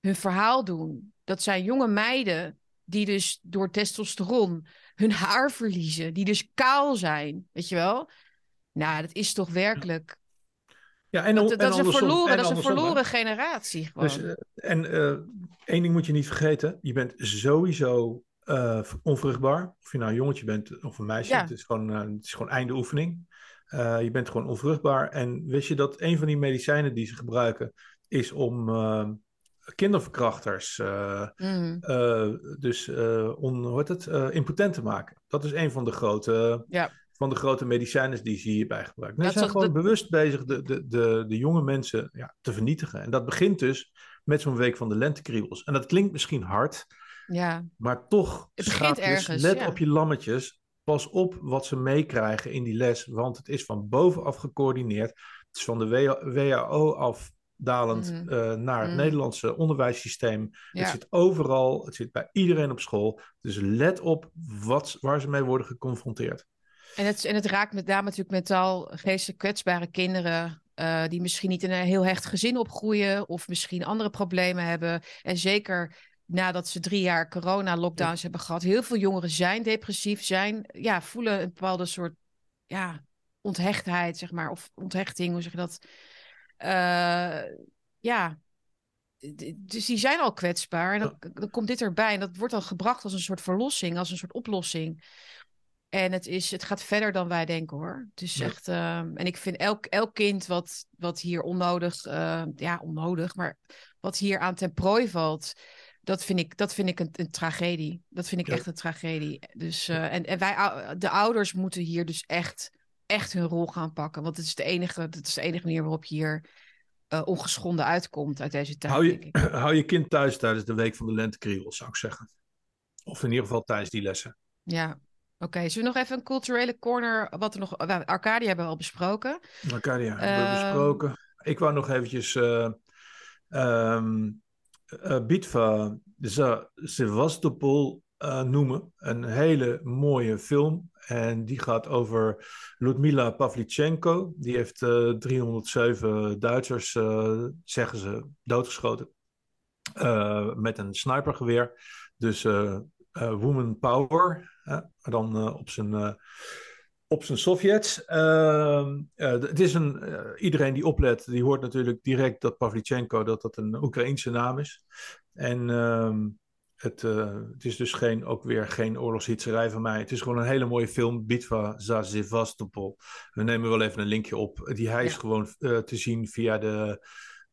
hun verhaal doen. Dat zijn jonge meiden die dus door testosteron hun haar verliezen, die dus kaal zijn, weet je wel? Nou, dat is toch werkelijk. Ja, en, dat, en dat is een verloren, dat is een verloren generatie. Gewoon. Dus, uh, en uh, één ding moet je niet vergeten: je bent sowieso uh, onvruchtbaar. Of je nou een jongetje bent of een meisje, ja. het, is gewoon, het is gewoon einde oefening. je bent gewoon onvruchtbaar. En wist je dat een van die medicijnen die ze gebruiken, is om kinderverkrachters mm. dus on, hoe heet het, impotent te maken. Dat is een van de grote, ja. Van de grote medicijnen die ze hierbij gebruiken. Ze zijn gewoon bewust bezig de, de, de, de jonge mensen ja, te vernietigen. En dat begint dus met zo'n week van de lentekriebels. En dat klinkt misschien hard, ja. maar toch het begint dus ergens, let ja. op je lammetjes. Pas op wat ze meekrijgen in die les, want het is van bovenaf gecoördineerd. Het is van de WHO af dalend Mhm. uh, naar het Mhm. Nederlandse onderwijssysteem. Ja. Het zit overal, het zit bij iedereen op school. Dus let op wat, waar ze mee worden geconfronteerd. En het, en het raakt met name natuurlijk mentaal geestelijk kwetsbare kinderen. eh, die misschien niet in een heel hecht gezin opgroeien. of misschien andere problemen hebben. En zeker nadat ze drie jaar corona-lockdowns hebben gehad. heel veel jongeren zijn depressief, zijn, ja, voelen een bepaalde soort ja, onthechtheid, zeg maar. Of onthechting, hoe zeg je dat? Eh, ja. Dus die zijn al kwetsbaar. En dan, dan komt dit erbij. En dat wordt dan gebracht als een soort verlossing, als een soort oplossing. En het, is, het gaat verder dan wij denken hoor. Het is Ja. echt. ehm, en ik vind elk, elk kind wat, wat hier onnodig. eh, ja, onnodig. Maar wat hier aan ten prooi valt. Dat vind ik, dat vind ik een, een tragedie. Dat vind ik Ja. echt een tragedie. Dus, eh, en, en wij, de ouders moeten hier dus echt, echt hun rol gaan pakken. Want het is de enige, dat is de enige manier waarop je hier eh, ongeschonden uitkomt uit deze tijd. Hou denk je, ik. hou je kind thuis tijdens de week van de lentekriebels, zou ik zeggen. Of in ieder geval tijdens die lessen. Ja. Oké, zullen we nog even een culturele corner, wat er nog, nou, Arcadia hebben we al besproken. Arcadia hebben we Ehm. besproken. Ik wou nog eventjes eh ehm, eh, Bitva Sevastopol eh, noemen. Een hele mooie film. En die gaat over Ludmila Pavlichenko. Die heeft eh 307 Duitsers, eh, zeggen ze, doodgeschoten. Eh, met een snipergeweer. Dus eh, eh, woman power. dan eh, op zijn... eh, op zijn Sovjets. Ehm, eh, het is een, eh, iedereen die oplet, die hoort natuurlijk direct dat Pavlichenko dat dat een Oekraïense naam is. En ehm, het, eh, het is dus geen, ook weer geen oorlogshitserij van mij. Het is gewoon een hele mooie film, Bitva za Sevastopol. We nemen wel even een linkje op. Die hij is Ja. gewoon eh, te zien via de,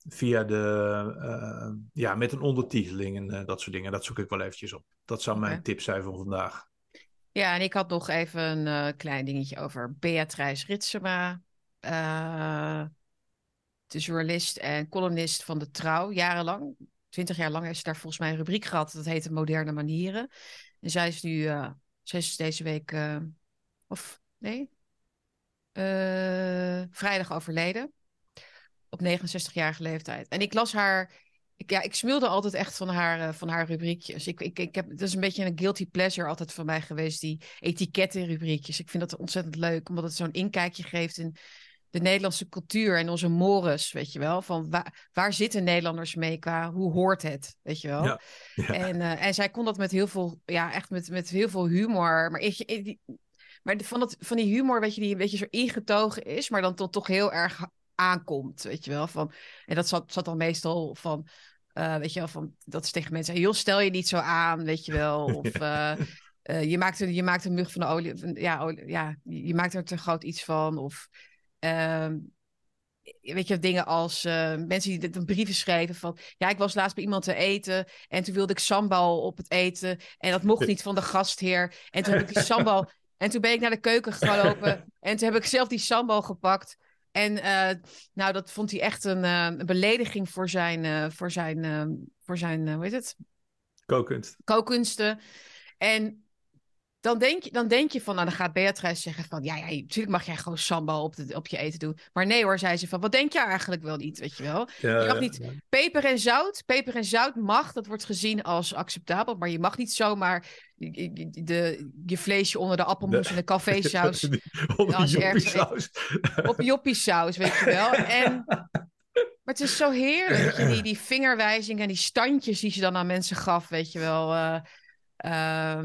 via de eh, ja, met een ondertiteling en eh, dat soort dingen. Dat zoek ik wel eventjes op. Dat zou mijn tip zijn van vandaag. Ja, en ik had nog even een eh, klein dingetje over Beatrice Ritsema. de journalist en columnist van de Trouw, jarenlang. Twintig jaar lang heeft ze daar volgens mij een rubriek gehad. Dat heette Moderne Manieren. En zij is nu, zij is deze week, of nee, vrijdag overleden. Op 69-jarige leeftijd. En ik las haar ik, ja, ik smulde altijd echt van haar, eh, van haar rubriekjes. Ik, ik, ik heb, dat is een beetje een guilty pleasure altijd van mij geweest, die etikettenrubriekjes. Ik vind dat ontzettend leuk, omdat het zo'n inkijkje geeft in de Nederlandse cultuur en onze mores, weet je wel. Van waar, waar zitten Nederlanders mee qua, hoe hoort het, weet je wel. Ja, ja. En, eh, en zij kon dat met heel veel, ja, echt met, met heel veel humor. Maar, ik, ik- die- maar van, dat, van die humor, weet je, die een beetje zo ingetogen is, maar dan tot toch heel erg aankomt, weet je wel. Van, en dat zat, zat dan meestal van, eh, weet je wel, van, dat is tegen mensen, joh, stel je niet zo aan, weet je wel. Of eh, eh, je, maakt een, je maakt een mug van de olie, van, ja, olie, ja, je maakt er te groot iets van. Of ehm, weet je, dingen als mensen die een brieven schreven van... ja, ik was laatst bij iemand te eten... en toen wilde ik sambal op het eten... en dat mocht niet van de gastheer. En toen heb ik die sambal... en toen ben ik naar de keuken gelopen... en toen heb ik zelf die sambal gepakt... En uh, nou, dat vond hij echt een, uh, een belediging voor zijn, uh, voor zijn, voor zijn hoe heet het? Kookkunst. Kookkunsten. En dan denk, je, dan denk je van, nou dan gaat Beatrice zeggen van, ja, ja natuurlijk mag jij gewoon sambal op, de, op je eten doen. Maar nee hoor, zei ze van, wat denk je eigenlijk wel niet, weet je wel? Ja, je mag niet, ja. peper en zout, peper en zout mag, dat wordt gezien als acceptabel, maar je mag niet zomaar de, de, je vleesje onder de appelmoes de, en de cafésaus. Onder joppiesaus. Op joppiesaus, weet je wel. En, maar het is zo heerlijk, je, die, die vingerwijzingen en die standjes die ze dan aan mensen gaf, weet je wel. Uh, uh,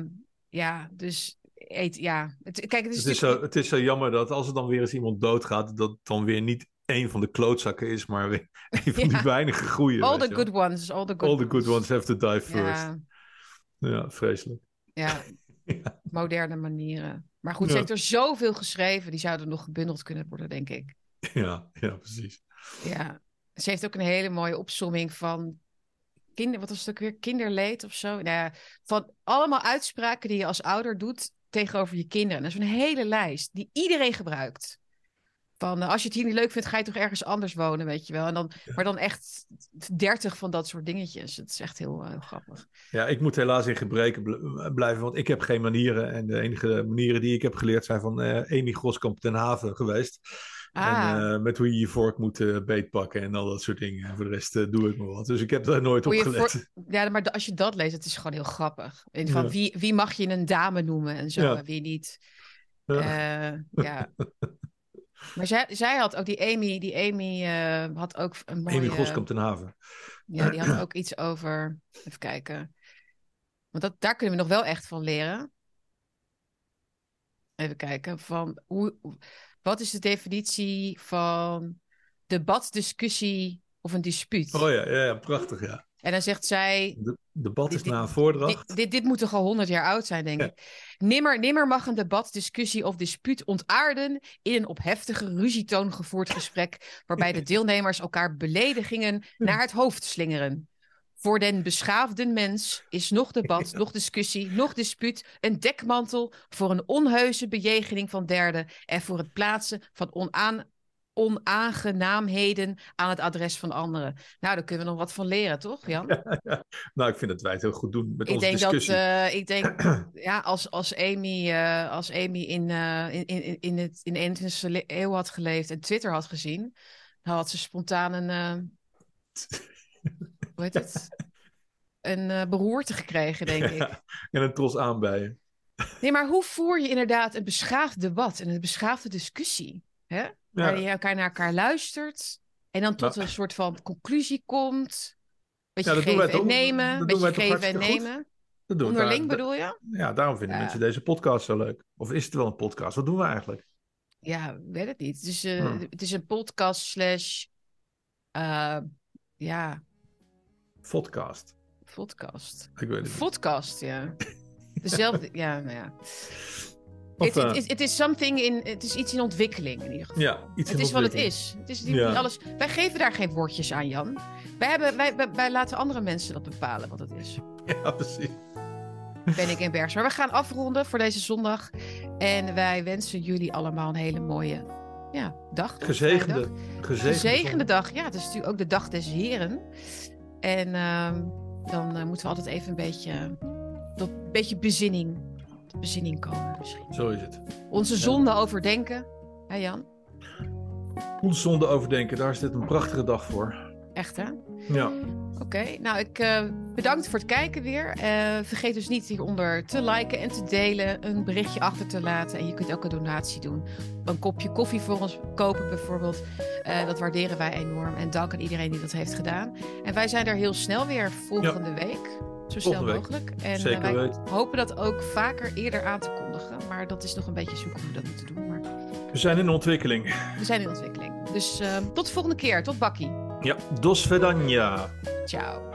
ja, dus eet, ja. Het, kijk, het is, het, is zo, het is zo jammer dat als er dan weer eens iemand doodgaat, dat dan weer niet een van de klootzakken is, maar weer een van die weinige goede. All the good ones. All the good, all the good ones have to die first. Ja, ja vreselijk. Ja, ja, moderne manieren. Maar goed, ze heeft er zoveel geschreven, die zouden nog gebundeld kunnen worden, denk ik. Ja, ja, precies. Ja, ze heeft ook een hele mooie opsomming van kinder, wat was het ook weer, kinderleed of zo. Nou ja, van allemaal uitspraken die je als ouder doet tegenover je kinderen. Dat is een hele lijst die iedereen gebruikt. Van uh, als je het hier niet leuk vindt, ga je toch ergens anders wonen, weet je wel. En dan, Maar dan echt dertig van dat soort dingetjes. Het is echt heel, uh, grappig. Ja, ik moet helaas in gebreken blijven, want ik heb geen manieren. En de enige manieren die ik heb geleerd zijn van uh, Amy Groskamp ten Haven geweest. Ah. En uh, met hoe je je vork moet uh, beetpakken en al dat soort dingen. En voor de rest uh, doe ik me wat. Dus ik heb daar nooit op gelet. Ja, maar als je dat leest, het is gewoon heel grappig. In van ja. wie, wie mag je een dame noemen en zo, ja. wie niet. Ja. ja. maar zij, zij had ook, die Amy, die Amy had ook een mooie... Amy Goskomt ten Haven. Ja, die had ook iets over... Even kijken. Want dat, daar kunnen we nog wel echt van leren. Even kijken, van hoe wat is de definitie van debat, discussie of een dispuut? Oh ja, ja, ja prachtig, ja. En dan zegt zij... De, debat is dit, na een voordracht. Dit, dit, dit, moet toch al honderd jaar oud zijn, denk ik. Nimmer, nimmer mag een debat, discussie of dispuut ontaarden... in een op heftige ruzietoon gevoerd gesprek... waarbij de deelnemers elkaar beledigingen naar het hoofd slingeren. Voor den beschaafden mens is nog debat, nog discussie, nog dispuut een dekmantel voor een onheuse bejegening van derden en voor het plaatsen van onaan, onaangenaamheden aan het adres van anderen. Nou, daar kunnen we nog wat van leren, toch, Jan? Ja, Nou, ik vind dat wij het heel goed doen met ik onze denk discussie. Dat, uh, ik denk, ja, als, als Amy, uh, als Amy in, uh, in, in, in, het, in de 21e eeuw had geleefd en Twitter had gezien, dan had ze spontaan een... hoe heet het? een uh, beroerte gekregen, denk ik. Ja, en een tros aanbijen. Nee, maar hoe voer je inderdaad een beschaafd debat en een beschaafde discussie? Hè? Waar je elkaar naar elkaar luistert en dan tot een soort van conclusie komt. Beetje ja, geven en nemen. Beetje geven en nemen. Dat doen Onderling daar, bedoel je? Ja, daarom vinden mensen deze podcast zo leuk. Of is het wel een podcast? Wat doen we eigenlijk? Ja, weet het niet. Het is, uh, hmm. het is een podcast slash... Uh, ja... Podcast. Podcast. Ik weet het Podcast, ja. Dezelfde, ja, nou ja. Het uh, is something in, het is iets in ontwikkeling in ieder geval. Ja, iets het in is wat het is. Het is niet ja. alles. Wij geven daar geen woordjes aan, Jan. Wij, hebben, wij, wij, wij, laten andere mensen dat bepalen wat het is. Ja, precies. Ben ik in Bergs. Maar we gaan afronden voor deze zondag. En wij wensen jullie allemaal een hele mooie ja, dag. Gezegende, dag. gezegende, gezegende dag. Ja, het is natuurlijk ook de dag des heren. En uh, dan uh, moeten we altijd even een beetje tot een beetje bezinning, tot bezinning komen misschien. Zo is het. Onze zonde overdenken, hè Jan? Onze zonde overdenken, daar is dit een prachtige dag voor. Echt hè? Ja. Oké, nou ik uh, bedankt voor het kijken weer. Uh, vergeet dus niet hieronder te liken en te delen, een berichtje achter te laten. En je kunt ook een donatie doen. Een kopje koffie voor ons kopen bijvoorbeeld. Uh, dat waarderen wij enorm. En dank aan iedereen die dat heeft gedaan. En wij zijn er heel snel weer volgende ja. week. Zo snel mogelijk. En Zeker wij weet. hopen dat ook vaker eerder aan te kondigen. Maar dat is nog een beetje zoeken hoe we dat moeten doen. Maar... We zijn in ontwikkeling. We zijn in ontwikkeling. Dus tot de volgende keer. Tot bakkie. Ja, dos vedanja. Ciao.